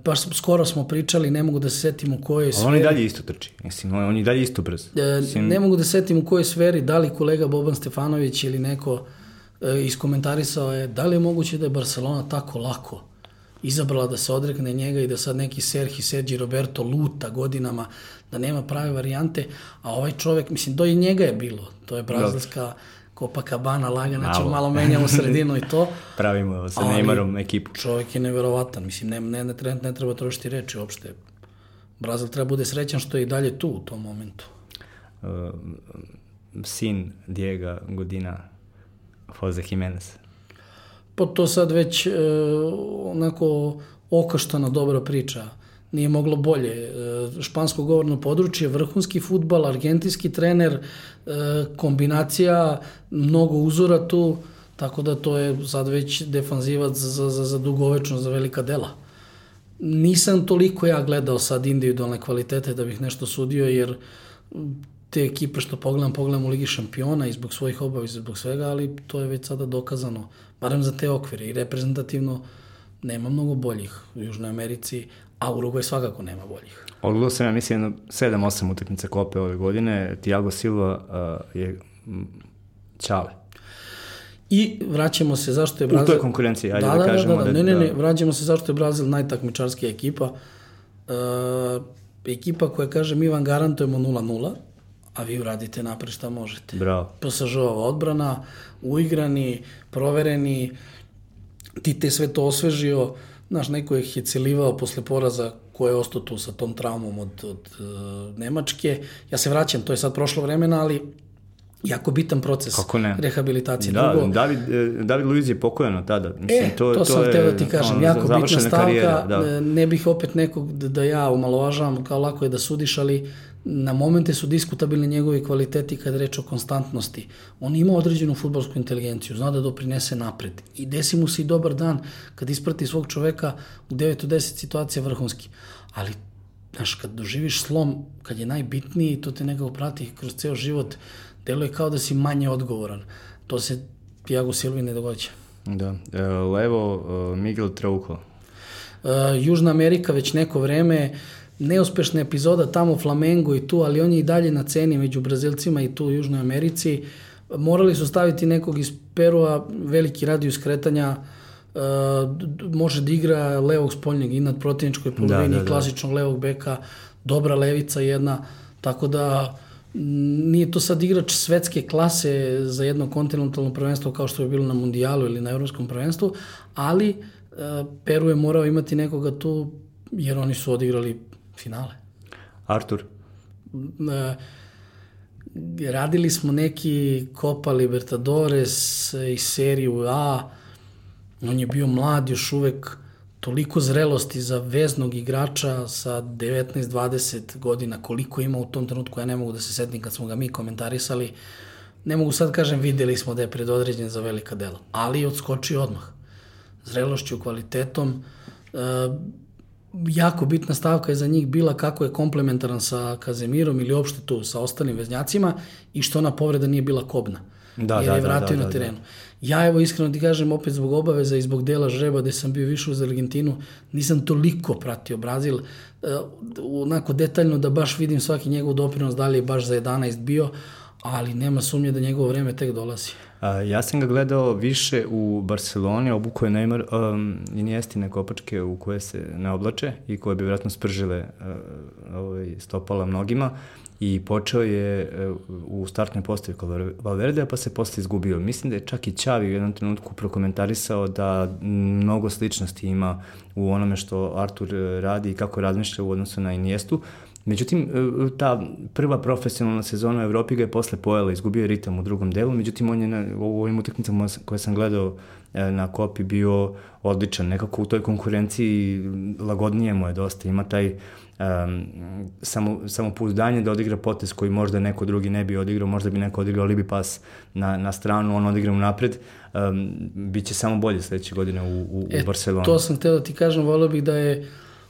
baš skoro smo pričali, ne mogu da se setim u kojoj sferi. On i dalje isto trči, mislim, on i dalje isto brzo. E, mislim... Ne mogu da se setim u kojoj sferi, da li kolega Boban Stefanović ili neko e, iskomentarisao je, da li je moguće da je Barcelona tako lako izabrala da se odrekne njega i da sad neki Serhi, Sergi Roberto luta godinama, da nema prave varijante, a ovaj čovek, mislim, do i njega je bilo, to je brazilska... Dobro Copacabana lagana, ćemo malo menjamo sredinu i to. Pravimo sa Neymarom ekipu. Čovjek je neverovatan, mislim, ne, ne, ne, ne, ne treba trošiti reči uopšte. Brazil treba bude srećan što je i dalje tu u tom momentu. Uh, sin Diego Godina, Jose Jimenez. Pa to sad već uh, onako okaštana dobra priča. Uh, nije moglo bolje. E, špansko govorno područje, vrhunski futbal, argentinski trener, e, kombinacija, mnogo uzora tu, tako da to je sad već defanzivac za, za, za dugovečno, za velika dela. Nisam toliko ja gledao sad individualne kvalitete da bih nešto sudio, jer te ekipe što pogledam, pogledam u Ligi šampiona i zbog svojih obaveza, zbog svega, ali to je već sada dokazano, barem za te okvire i reprezentativno nema mnogo boljih u Južnoj Americi, a Uruguay svakako nema boljih. Odgledao sam, ja mislim, jedno 7-8 utakmica Kope ove godine. Tiago Silva uh, je Čale. I vraćamo se zašto je Brazil... U toj konkurenciji, ajde da, da, da kažemo. Da, da, da, ne, ne, ne, vraćamo se zašto je Brazil najtakmičarskija ekipa. Uh, ekipa koja kaže mi vam garantujemo 0-0, a vi uradite napred šta možete. Bravo. Posažova odbrana, uigrani, provereni, ti te sve to osvežio, Znaš, neko je hecelivao posle poraza ko je ostao tu sa tom traumom od, od uh, Nemačke. Ja se vraćam, to je sad prošlo vremena, ali jako bitan proces Kako ne? rehabilitacije. Da, Drugo, David, e, David Luiz je pokojeno tada. Mislim, e, to, to, to sam teo da ti kažem, jako bitna stavka. Karijera, da. E, ne bih opet nekog da, da ja umalovažavam, kao lako je da sudiš, ali na momente su diskutabilni njegovi kvaliteti kad reč o konstantnosti. On ima određenu futbolsku inteligenciju, zna da doprinese napred. I desi mu se i dobar dan kad isprati svog čoveka u 9 od 10 situacija vrhunski. Ali, znaš, kad doživiš slom, kad je najbitniji, to te nekako prati kroz ceo život, deluje kao da si manje odgovoran. To se Tiago Silvi ne događa. Da. E, levo, e, Miguel Trauco. E, Južna Amerika već neko vreme, neuspešna epizoda tamo Flamengo i tu, ali on je i dalje na ceni među Brazilcima i tu u Južnoj Americi. Morali su staviti nekog iz Perua, veliki radijus kretanja, uh, može da igra levog spoljnjeg i nad protivničkoj polovini, da, da, da. klasičnog levog beka, dobra levica jedna, tako da nije to sad igrač svetske klase za jedno kontinentalno prvenstvo kao što je bilo na mundijalu ili na evropskom prvenstvu, ali uh, Peru je morao imati nekoga tu jer oni su odigrali finale. Artur? E, radili smo neki Copa Libertadores i seriju A, on je bio mlad još uvek, toliko zrelosti za veznog igrača sa 19-20 godina, koliko ima u tom trenutku, ja ne mogu da se setim kad smo ga mi komentarisali, ne mogu sad kažem videli smo da je predodređen za velika dela, ali je odskočio odmah. Zrelošću, kvalitetom, e, jako bitna stavka je za njih bila kako je komplementaran sa Kazemirom ili uopšte tu sa ostalim veznjacima i što ona povreda nije bila kobna. Da, jer da, je vratio da, da, na terenu. Da, da. Ja evo iskreno ti kažem opet zbog obaveza i zbog dela žreba gde sam bio više uz Argentinu, nisam toliko pratio Brazil, uh, onako detaljno da baš vidim svaki njegov doprinos, da li je baš za 11 bio, ali nema sumnje da njegovo vreme tek dolazi. A, ja sam ga gledao više u Barceloni, obuko je Neymar um, i nijestine kopačke u koje se ne oblače i koje bi vjerojatno spržile uh, ovaj, stopala mnogima i počeo je uh, u startnoj postavi kod Valverde, pa se posle izgubio. Mislim da je čak i Čavi u jednom trenutku prokomentarisao da mnogo sličnosti ima u onome što Artur uh, radi i kako razmišlja u odnosu na Inijestu, Međutim, e, ta prva profesionalna sezona u Evropi ga je posle pojela, izgubio je ritam u drugom delu, međutim on je na, u ovim utakmicama koje sam gledao e, na kopi bio odličan, nekako u toj konkurenciji lagodnije mu je dosta, ima taj um, samo, samopouzdanje da odigra potes koji možda neko drugi ne bi odigrao, možda bi neko odigrao libi pas na, na stranu, on odigra u napred, um, bit će samo bolje sledeće godine u, u, e, u Barcelonu. To sam teo da ti kažem, volio bih da je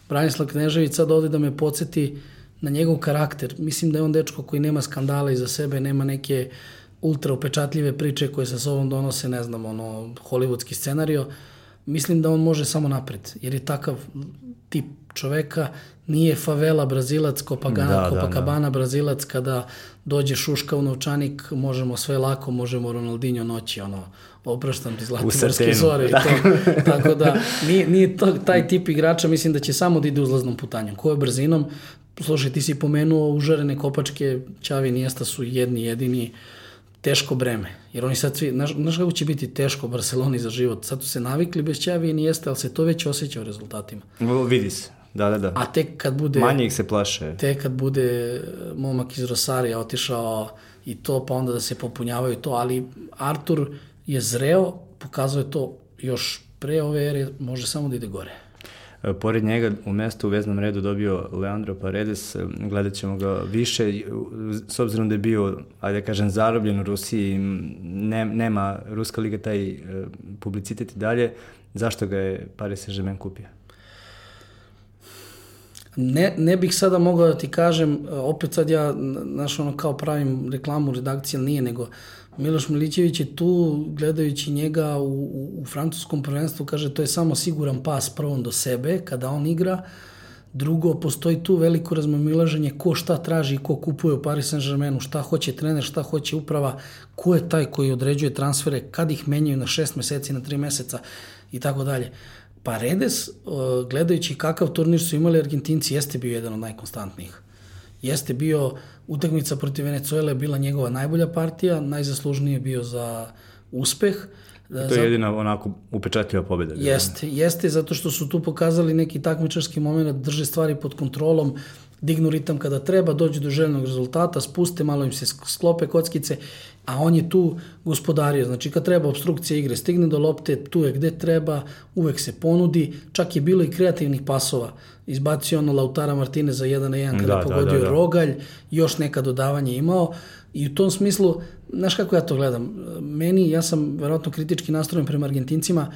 Branislav Knežević sad ovde da me podsjeti uh, na njegov karakter. Mislim da je on dečko koji nema skandala iza sebe, nema neke ultra upečatljive priče koje sa sobom donose, ne znam, ono, hollywoodski scenario. Mislim da on može samo napred, jer je takav tip čoveka, nije favela brazilac, Copacabana, da, Copacabana da, da. brazilac, kada dođe šuška u novčanik, možemo sve lako, možemo Ronaldinho noći, ono, opraštam ti zlatiborske zore i to. Tako da, nije, nije to, taj tip igrača, mislim da će samo da ide uzlaznom putanjem. Ko je brzinom, Slušaj, ti si pomenuo užarene kopačke, Ćavi Nijesta su jedni jedini teško breme. Jer oni sad svi, znaš, znaš kako će biti teško Barceloni za život? Sad su se navikli bez Ćavi i Nijesta, ali se to već osjeća u rezultatima. Vidi se. Da, da, da. A tek kad bude... Manje ih se plaše. Tek kad bude momak iz Rosarija otišao i to, pa onda da se popunjavaju to, ali Artur je zreo, pokazuje to još pre ove ere, može samo da ide gore. E, pored njega u mestu u veznom redu dobio Leandro Paredes, e, gledat ćemo ga više, s obzirom da je bio, ajde da kažem, zarobljen u Rusiji, ne, nema Ruska liga taj e, publicitet i dalje, zašto ga je Paris Saint-Germain kupio? Ne, ne bih sada mogao da ti kažem, opet sad ja, znaš, ono, kao pravim reklamu redakcije, ali nije, nego Miloš Milićević je tu, gledajući njega u, u, u francuskom prvenstvu, kaže to je samo siguran pas prvom do sebe kada on igra. Drugo, postoji tu veliko razmamilaženje ko šta traži i ko kupuje u Paris Saint-Germainu, šta hoće trener, šta hoće uprava, ko je taj koji određuje transfere, kad ih menjaju na šest meseci, na tri meseca i tako dalje. Pa Redes, gledajući kakav turnir su imali Argentinci, jeste bio jedan od najkonstantnijih. Jeste bio Utakmica protiv Venezuele je bila njegova najbolja partija, najzaslužniji je bio za uspeh. To je jedina onako upečatljiva pobjeda. Jeste, jeste, zato što su tu pokazali neki takmičarski moment, drže stvari pod kontrolom, dignu ritam kada treba, dođu do željenog rezultata, spuste, malo im se sklope kockice, a on je tu gospodario. Znači, kad treba obstrukcija igre, stigne do lopte, tu je gde treba, uvek se ponudi, čak je bilo i kreativnih pasova. Izbacio ono Lautara Martinez za 1 na 1 kada da, je pogodio da, da, da. rogalj, još neka dodavanja imao i u tom smislu, znaš kako ja to gledam, meni, ja sam verovatno kritički nastrojen prema Argentincima,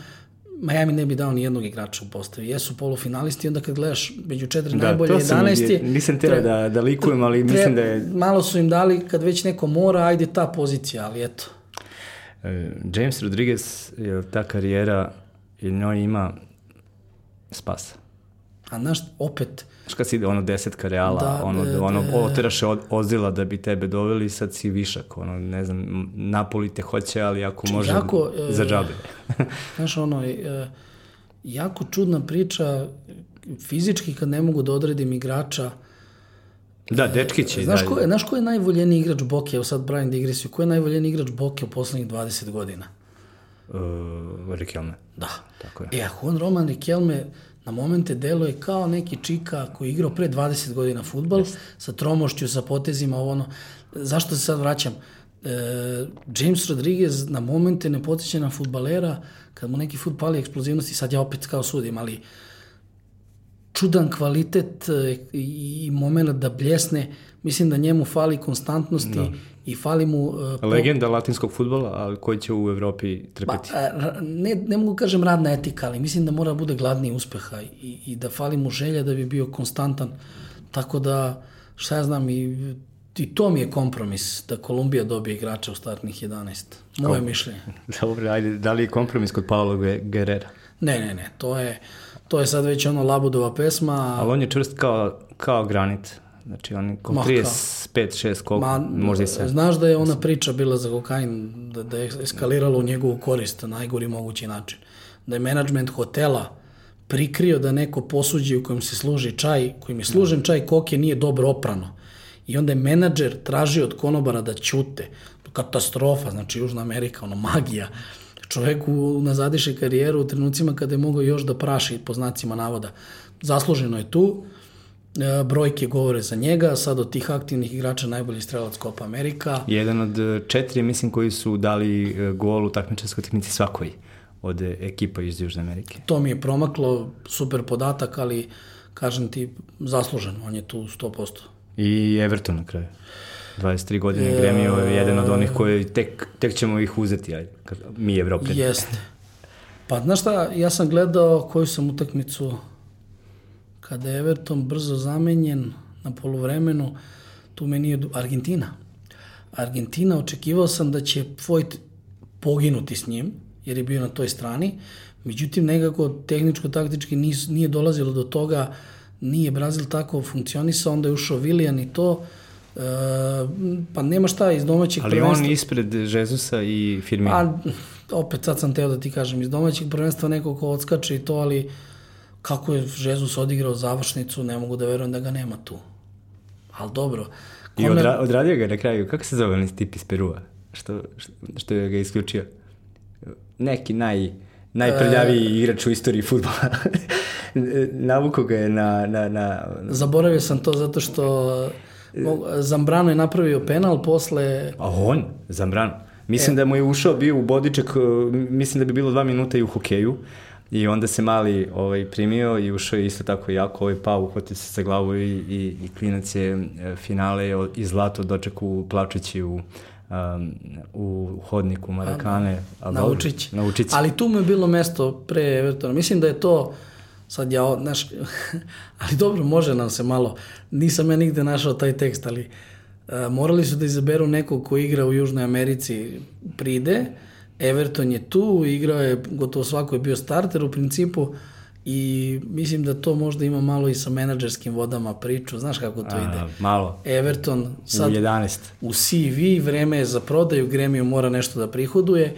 Miami ne bi dao ni jednog igrača u postavi. Jesu polufinalisti, onda kad gledaš među četiri da, najbolje 11 je... Nisam teo da, da likujem, ali tre, mislim da je... Malo su im dali, kad već neko mora, ajde ta pozicija, ali eto. E, James Rodriguez je ta karijera i njoj ima spasa. A znaš, opet, Znaš kad si ono desetka reala, da, ono, da, ono da, oteraše od, ozila da bi tebe doveli, sad si višak, ono, ne znam, Napoli te hoće, ali ako Či, može, jako, e, za džabe. znaš, ono, e, jako čudna priča, fizički kad ne mogu da odredim igrača, Da, dečki će. Znaš, da, ko, znaš ko je najvoljeniji igrač Boke, evo sad Brian digresiju, ko je najvoljeniji igrač Boke u poslednjih 20 godina? Uh, Rikelme. Da. Tako je. E, Juan Roman Riquelme na momente deluje kao neki čika koji je igrao pre 20 godina futbal, yes. sa tromošću, sa potezima, ovo ono. Zašto se sad vraćam? E, James Rodriguez na momente ne potiče na futbalera, kad mu neki fut pali eksplozivnosti, sad ja opet kao sudim, ali čudan kvalitet e, i moment da bljesne, mislim da njemu fali konstantnosti da. I fali mu... Uh, Legenda po... latinskog futbola, ali koji će u Evropi trpeti. Ba, ne, ne mogu kažem radna etika, ali mislim da mora da bude gladni uspeha i, i da fali mu želja da bi bio konstantan. Tako da, šta ja znam, i, i to mi je kompromis da Kolumbija dobije igrača u startnih 11. Moje Kom... mišljenje. Dobro, ajde, da li je kompromis kod Paolo Guerrera? Ne, ne, ne, to je, to je sad već ono Labudova pesma. Ali on je čvrst kao, kao granit. Znači, on ko 35-6, koliko, Ma, možda i. Znaš da je ona priča bila za kokain, da, da je eskaliralo u njegovu korist na najgori mogući način. Da je menadžment hotela prikrio da neko posuđe u kojem se služi čaj, kojim je služen čaj koke nije dobro oprano. I onda je menadžer tražio od konobara da ćute. Katastrofa, znači Južna Amerika, ono magija. Čovek u, nazadiše karijeru u trenucima kada je mogao još da praši po znacima navoda. Zasluženo je tu, brojke govore za njega, sad od tih aktivnih igrača najbolji strelac Copa Amerika. Jedan od e, četiri, mislim, koji su dali e, gol u takmičarskoj tehnici svakoj od ekipa iz Južne Amerike. To mi je promaklo, super podatak, ali kažem ti, zaslužen, on je tu 100%. I Everton na kraju. 23 godine e, Gremio je jedan od onih koji tek, tek ćemo ih uzeti, aj, mi Evropljani. Jeste. Pa znaš šta, ja sam gledao koju sam utakmicu kada je Everton brzo zamenjen na polovremenu, tu meni je Argentina. Argentina, očekivao sam da će Foyt poginuti s njim, jer je bio na toj strani, međutim nekako tehničko-taktički nije dolazilo do toga, nije Brazil tako funkcionisao, onda je ušao Viljan i to, e, pa nema šta iz domaćeg Ali prvenstva. Ali on ispred Jezusa i Firmina. Pa, opet sad sam teo da ti kažem, iz domaćeg prvenstva neko ko odskače i to, ali kako je Žezus odigrao završnicu, ne mogu da verujem da ga nema tu. Ali dobro. Kome... I odra, odradio ga na kraju. Kako se zove onaj tip iz Perua? Što, što, što je ga isključio? Neki naj, najprljaviji e... igrač u istoriji futbola. Navuko ga je na, na, na... Zaboravio sam to zato što Zambrano je napravio penal posle... A on? Zambrano? Mislim e... da mu je ušao, bio u bodičak, mislim da bi bilo dva minuta i u hokeju. I onda se mali ovaj, primio i ušao je isto tako jako, ovaj pao, uhvatio se sa glavu i, i, i klinac je e, finale i zlato dočeku plačeći u um, u hodniku Marakane. A, na Učić. Na Učić. Ali tu mu je bilo mesto pre Evertona. Mislim da je to sad ja, znaš, ali dobro, može nam se malo, nisam ja nigde našao taj tekst, ali uh, morali su da izaberu nekog ko igra u Južnoj Americi pride, Everton je tu, igrao je, gotovo svako je bio starter u principu i mislim da to možda ima malo i sa menadžerskim vodama priču, znaš kako to A, ide. Malo. Everton sad u 11. U CV vreme je za prodaju, Gremio mora nešto da prihoduje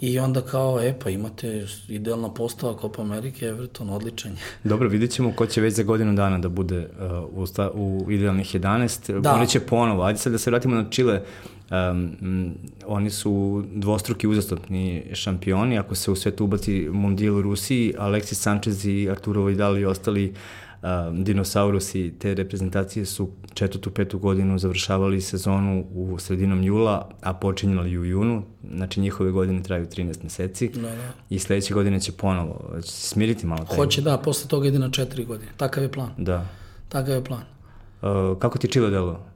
I onda kao, e pa imate idealna postava Copa Amerike, Everton, odličan je. Dobro, vidit ćemo ko će već za godinu dana da bude uh, u, sta, u idealnih 11. Da. Oni će ponovo, ajde sad da se vratimo na Chile, Um, oni su dvostruki uzastopni šampioni, ako se u svetu ubaci Mundial u Rusiji, Alexis Sanchez i Arturo Vidal i ostali um, dinosaurusi te reprezentacije su četvrtu, petu godinu završavali sezonu u sredinom jula, a počinjali u junu, znači njihove godine traju 13 meseci da, da. i sledeće godine će ponovo, će se smiriti malo taj. Hoće da, posle toga ide na četiri godine, takav je plan. Da. Takav je plan. Uh, kako ti Chile delo?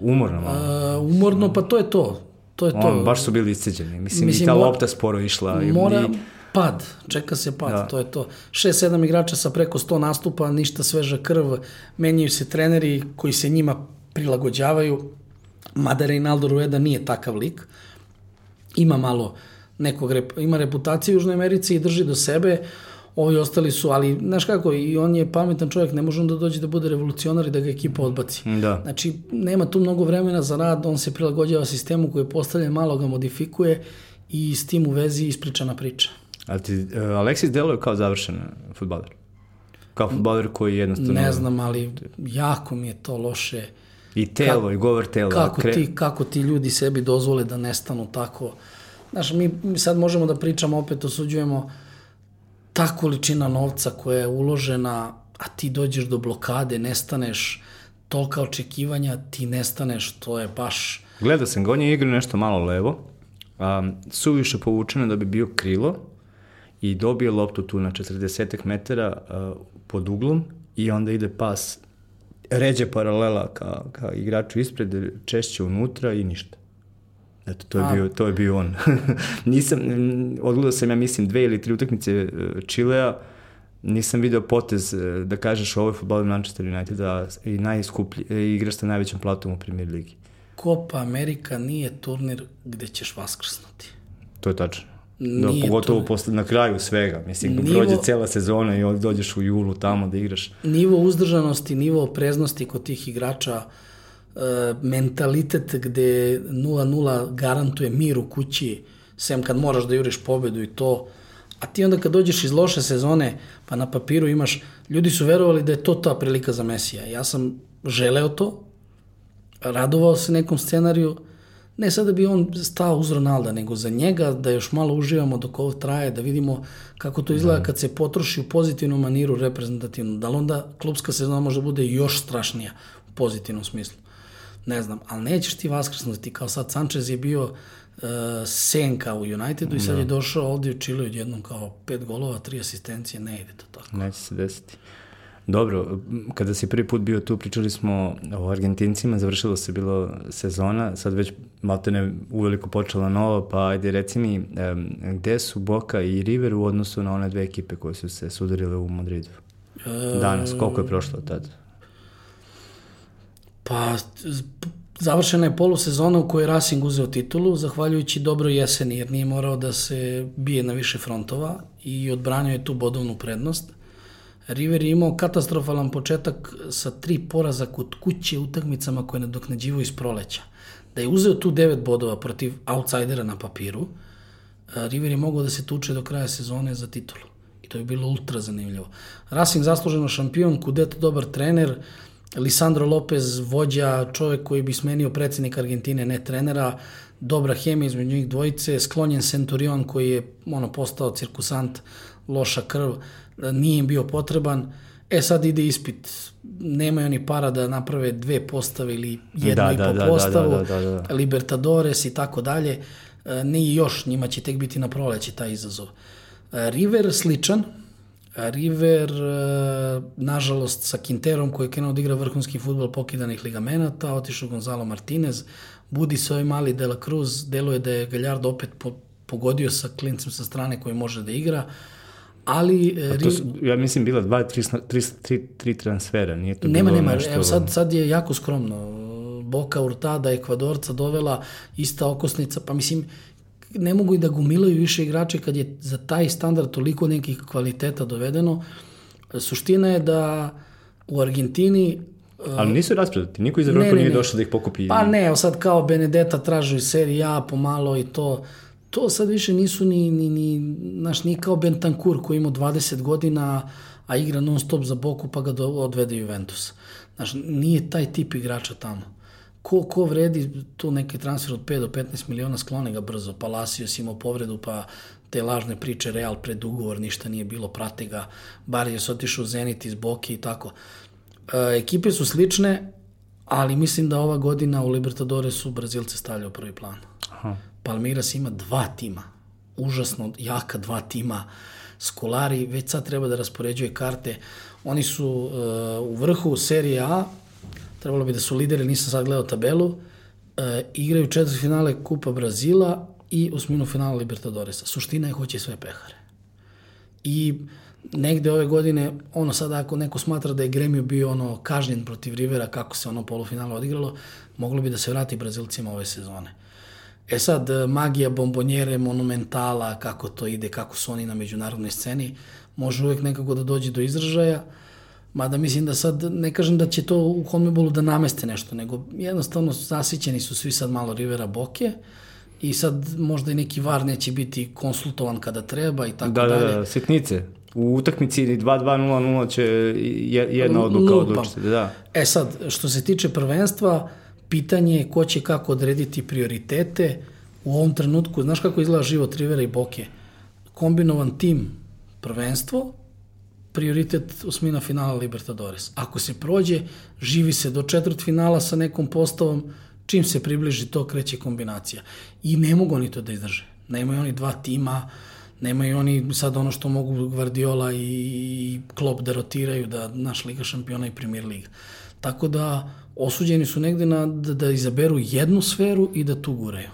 Umorno malo. Uh, umorno, pa to je to. To je to. On, baš su bili isceđeni. Mislim, Mislim i ta lopta sporo išla. Mora, i... pad, čeka se pad, da. to je to. 6-7 igrača sa preko 100 nastupa, ništa sveža krv, menjaju se treneri koji se njima prilagođavaju, mada Reinaldo Rueda nije takav lik, ima malo nekog, ima reputaciju u Južnoj Americi i drži do sebe, uh, ovi ostali su, ali znaš kako, i on je pametan čovjek, ne može on da dođe da bude revolucionar i da ga ekipa odbaci. Da. Znači, nema tu mnogo vremena za rad, on se prilagođava sistemu koji je postavljen, malo ga modifikuje i s tim u vezi ispričana priča. Ali ti, uh, Alexis deluje kao završen futbaler? Kao futbaler koji jednostavno... Ne znam, ali jako mi je to loše. I telo, kako, i govor tela. Kako, kre... ti, kako ti ljudi sebi dozvole da nestanu tako Znaš, mi, sad možemo da pričamo, opet osuđujemo ta količina novca koja je uložena, a ti dođeš do blokade, nestaneš, tolika očekivanja, ti nestaneš, to je baš... Gledao sam ga, on je igrao nešto malo levo, um, suviše povučeno da bi bio krilo i dobije loptu tu na 40 metara uh, pod uglom i onda ide pas ređe paralela ka, ka igraču ispred, češće unutra i ništa. Eto, to je, A. bio, to je bio on. Nisam, odgledao sam, ja mislim, dve ili tri utakmice e, Čilea, nisam video potez e, da kažeš ovo je futbol Manchester United da i najskuplji, e, igraš sa najvećom platom u premier ligi. Copa Amerika nije turnir gde ćeš vaskrsnuti. To je tačno. Da, pogotovo to... posle, na kraju svega. Mislim, nivo, prođe cela sezona i dođeš u julu tamo da igraš. Nivo uzdržanosti, nivo opreznosti kod tih igrača, e, mentalitet gde 0-0 garantuje mir u kući, sem kad moraš da juriš pobedu i to. A ti onda kad dođeš iz loše sezone, pa na papiru imaš, ljudi su verovali da je to ta prilika za Mesija. Ja sam želeo to, radovao se nekom scenariju, ne sad da bi on stao uz Ronalda, nego za njega da još malo uživamo dok ovo traje, da vidimo kako to izgleda da. kad se potroši u pozitivnu maniru reprezentativnu. Da li onda klubska sezona može da bude još strašnija u pozitivnom smislu? Ne znam, ali nećeš ti vaskrsnuti kao sad Sanchez je bio uh, senka u Unitedu i sad da. je došao ovde u Chile odjednom kao pet golova, tri asistencije, ne ide to tako. Neće se desiti. Dobro, kada si prvi put bio tu, pričali smo o Argentincima, završilo se bilo sezona, sad već maltene uveliko počela nova, pa ajde reci mi, gde su Boca i River u odnosu na one dve ekipe koje su se sudarile u Madridu? Danas, koliko je prošlo od tada? Pa, završena je polusezona u kojoj Racing uzeo titulu, zahvaljujući dobroj jeseni, jer nije morao da se bije na više frontova i odbranio je tu bodovnu prednost. River je imao katastrofalan početak sa tri poraza kod kuće utakmicama koje nadoknađivo iz proleća. Da je uzeo tu devet bodova protiv outsidera na papiru, River je mogao da se tuče do kraja sezone za titulu. I to je bilo ultra zanimljivo. Racing zasluženo šampion, Kudet dobar trener, Lisandro Lopez vođa, čovek koji bi smenio predsednik Argentine, ne trenera, dobra hemija između njih dvojice, sklonjen Centurion koji je ono postao cirkusant, loša krv, nije im bio potreban. E sad ide ispit, nemaju oni para da naprave dve postave ili jednu da, i po da, da, postavu, da, da, da, da. Libertadores i tako dalje. E, nije još, njima će tek biti na proleći taj izazov. E, River sličan, River, e, nažalost, sa Quinterom koji je krenuo da igra vrhunski futbol pokidanih ligamenata, otišao Gonzalo Martinez, budi se ovaj mali De La Cruz, deluje da je Galjardo opet pogodio sa klincem sa strane koji može da igra. Ali... A to su, ja mislim, bila dva, tri, tri, tri, tri transfera, nije to nema, bilo nema, nešto... Evo sad, sad je jako skromno. Boka Urtada, Ekvadorca dovela ista okosnica, pa mislim, ne mogu i da gumilaju više igrače kad je za taj standard toliko nekih kvaliteta dovedeno. Suština je da u Argentini Ali nisu raspredati, niko iz Evropa nije došao da ih pokupi. Pa ne, sad kao Benedetta tražu iz serije A pomalo i to to sad više nisu ni, ni, ni naš, ni kao Bentancur koji ima 20 godina, a igra non stop za boku pa ga do, odvede Juventus. Znaš, nije taj tip igrača tamo. Ko, ko vredi tu neki transfer od 5 do 15 miliona, sklone ga brzo. Palacios imao povredu, pa te lažne priče, Real pred ugovor, ništa nije bilo, prate ga. Barrios otišao u Zenit iz Boki i tako. E, ekipe su slične, ali mislim da ova godina u Libertadoresu Brazilce stavljaju u prvi plan. Aha. Palmeiras ima dva tima, užasno jaka dva tima. Skolari već sad treba da raspoređuje karte. Oni su uh, u vrhu serije A, trebalo bi da su lideri, nisam sad gledao tabelu, uh, igraju četiri finale Kupa Brazila i osminu finala Libertadoresa. Suština je hoće sve pehare. I negde ove godine, ono sada ako neko smatra da je Gremio bio ono kažnjen protiv Rivera kako se ono polufinalo odigralo, moglo bi da se vrati Brazilcima ove sezone. E sad, e, magija bombonjere, monumentala, kako to ide, kako su oni na međunarodnoj sceni, može uvek nekako da dođe do izražaja, mada mislim da sad, ne kažem da će to u Conmebolu da nameste nešto, nego jednostavno zasićeni su svi sad malo Rivera Boke, i sad možda i neki var neće biti konsultovan kada treba i tako da, dalje. Da, da, sitnice. U utakmici 2-2-0-0 će jedna odluka odlučiti. Da. E sad, što se tiče prvenstva, Pitanje je ko će kako odrediti prioritete, u ovom trenutku, znaš kako izgleda život Rivera i Boke? Kombinovan tim, prvenstvo, prioritet osmina finala Libertadores. Ako se prođe, živi se do četvrt finala sa nekom postavom, čim se približi to kreće kombinacija. I ne mogu oni to da izdrže. Nemaju oni dva tima, nemaju oni sad ono što mogu Guardiola i Klopp da rotiraju, da naš Liga šampiona i Premier Liga. Tako da osuđeni su negde na, da, da izaberu jednu sferu i da tu guraju.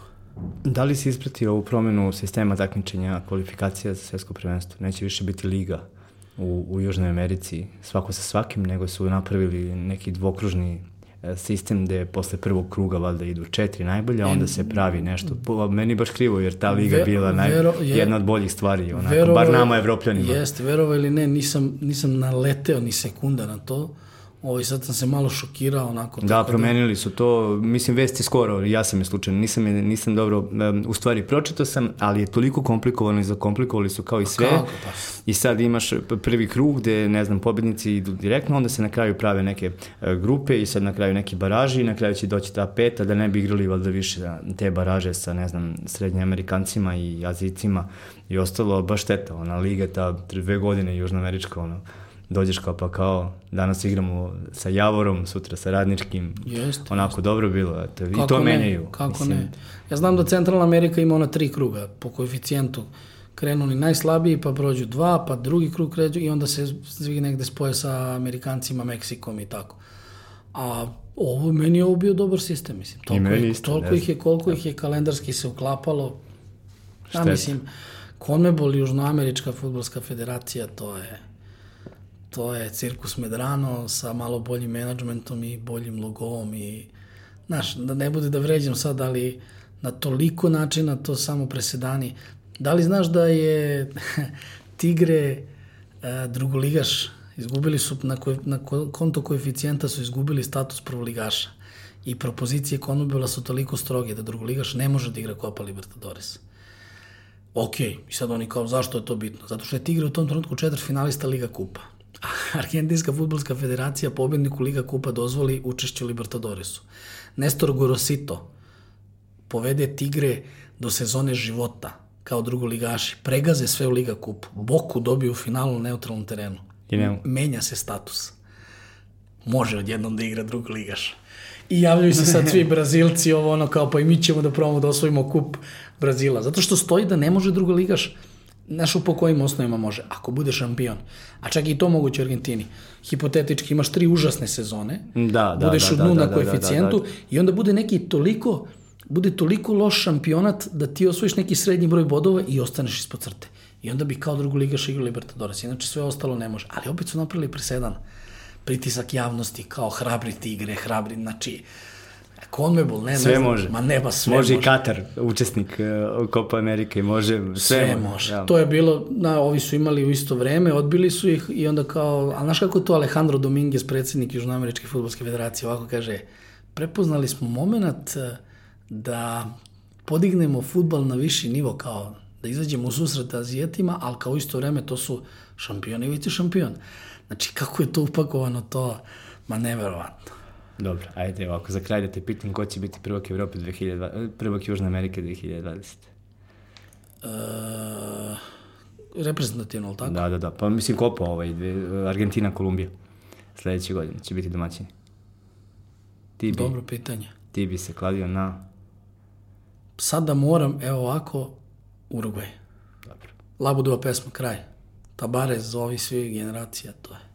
Da li si ispratio ovu promenu sistema takmičenja kvalifikacija za svetsko prvenstvo? Neće više biti liga u, u Južnoj Americi, svako sa svakim, nego su napravili neki dvokružni e, sistem gde posle prvog kruga valjda idu četiri najbolje, a onda se pravi nešto. Po, meni baš krivo, jer ta liga Ve, bila naj, vero, je, jedna od boljih stvari, onako, vero, bar nama evropljanima. Jeste, verovo ili ne, nisam, nisam naleteo ni sekunda na to. Ovaj, sad sam se malo šokirao onako. Da, da- promenili da... su to, mislim, vesti skoro, ja sam je slučajno, nisam, nisam dobro, um, u stvari pročitao sam, ali je toliko komplikovano i zakomplikovali su kao i sve. Kako, pa? I sad imaš prvi krug gde, ne znam, pobednici idu direktno, onda se na kraju prave neke uh, grupe i sad na kraju neki baraži i na kraju će doći ta peta da ne bi igrali valjda više te baraže sa, ne znam, srednje Amerikancima i Azicima i ostalo baš šteta, ona liga ta dve godine južnoamerička, ono, dođeš kao pa kao danas igramo sa Javorom, sutra sa Radničkim. Jeste. Onako jeste. dobro bilo, eto, i to ne, menjaju. Kako mislim. ne? Ja znam da Centralna Amerika ima ona tri kruga po koeficijentu. Krenu ni najslabiji, pa prođu dva, pa drugi krug kređu i onda se svi negde spoje sa Amerikancima, Meksikom i tako. A ovo, meni je ovo bio dobar sistem, mislim. Toliko, I meni isto, toliko ih je, koliko ih je kalendarski se uklapalo. Ja mislim, Conmebol, Južnoamerička futbolska federacija, to je to je Cirkus Medrano sa malo boljim menadžmentom i boljim logovom i znaš, da ne bude da vređam sad, ali na toliko načina to samo presedani. Da li znaš da je Tigre e, drugoligaš, izgubili su na, ko, na konto koeficijenta su izgubili status prvoligaša i propozicije Konobela su toliko stroge da drugoligaš ne može da igra Copa Libertadores. Ok, i sad oni kao, zašto je to bitno? Zato što je Tigre u tom trenutku četvrt finalista Liga Kupa. Argentinska futbolska federacija pobedniku Liga Kupa dozvoli učešće u Libertadoresu. Nestor Gorosito povede Tigre do sezone života kao drugoligaši, pregaze sve u Liga Kupu, Boku dobiju u finalu na neutralnom terenu. I nema. Menja se status. Može odjednom da igra drugoligaš. I javljaju se sad svi Brazilci, ovo ono kao pa i mi ćemo da probamo da osvojimo kup Brazila. Zato što stoji da ne može drugoligaš Znaš po kojim osnovima može? Ako bude šampion. A čak i to moguće u Argentini. Hipotetički imaš tri užasne sezone. Da, da, budeš da, u dnu da, na da, koeficijentu da, da, da. i onda bude neki toliko bude toliko loš šampionat da ti osvojiš neki srednji broj bodova i ostaneš ispod crte. I onda bi kao drugu ligaš igrao Libertadores. Inače sve ostalo ne može. Ali opet su napravili presedan. Pritisak javnosti kao hrabri tigre, hrabri, znači Conmebol, ne, sve ne znam, može. Ma ne, ba sve može. Može i Katar, učesnik uh, Copa Amerike, može, sve, sve može. Ja. To je bilo, na, ovi su imali u isto vreme, odbili su ih i onda kao, a znaš kako to Alejandro Dominguez, predsednik Južnoameričke futbolske federacije, ovako kaže, prepoznali smo moment eh, da podignemo futbal na viši nivo, kao da izađemo u susret Azijetima, ali kao isto vreme to su šampioni i vice šampion. Znači, kako je to upakovano to, ma neverovatno. Dobro, ajde ovako, za kraj da te pitam ko će biti prvak Evrope 2020, prvak Južne Amerike 2020? Uh, reprezentativno, ali tako? Da, da, da, pa mislim kopa ovaj, Argentina, Kolumbija, sledeće godine će biti domaćini. Ti bi, Dobro pitanje. Ti bi se kladio na... Sad da moram, evo ovako, Uruguay. Dobro. Labudova pesma, kraj. Tabarez, ovi svi generacija, to je.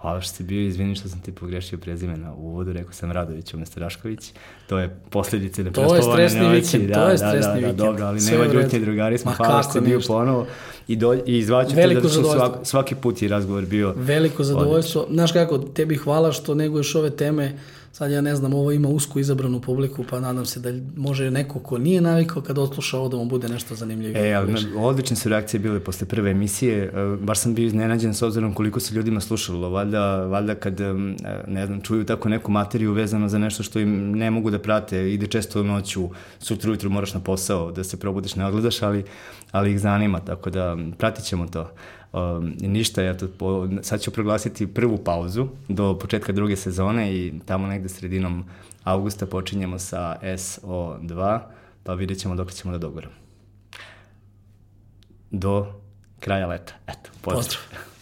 Hvala što si bio, izvini što sam ti pogrešio prezime na uvodu, rekao sam Radović umesto Rašković. To je posledice da To je stresni vikend, da, to je stresni da, da, vikend. Da, dobro, ali Sve nema ljutnje, drugari smo, hvala što si bio ponovo. I, do, i izvaću te da što svak, svaki put je razgovor bio Veliko zadovoljstvo. Znaš kako, tebi hvala što neguješ ove teme Sad ja ne znam, ovo ima usko izabranu publiku, pa nadam se da može neko ko nije navikao kad odsluša ovo da mu bude nešto zanimljivo. E, ali odlične su reakcije bile posle prve emisije, e, baš sam bio iznenađen s obzirom koliko se ljudima slušalo, valjda, valjda kad, e, ne znam, čuju tako neku materiju vezano za nešto što im ne mogu da prate, ide često noću, sutra ujutru moraš na posao da se probudiš, ne odgledaš, ali, ali ih zanima, tako da pratit ćemo to. Um, ništa, ja to, po, sad ću proglasiti prvu pauzu do početka druge sezone i tamo negde sredinom augusta počinjemo sa SO2, pa vidjet ćemo dok ćemo da dogoramo. Do kraja leta. Eto, pozdrav. Pozdrav.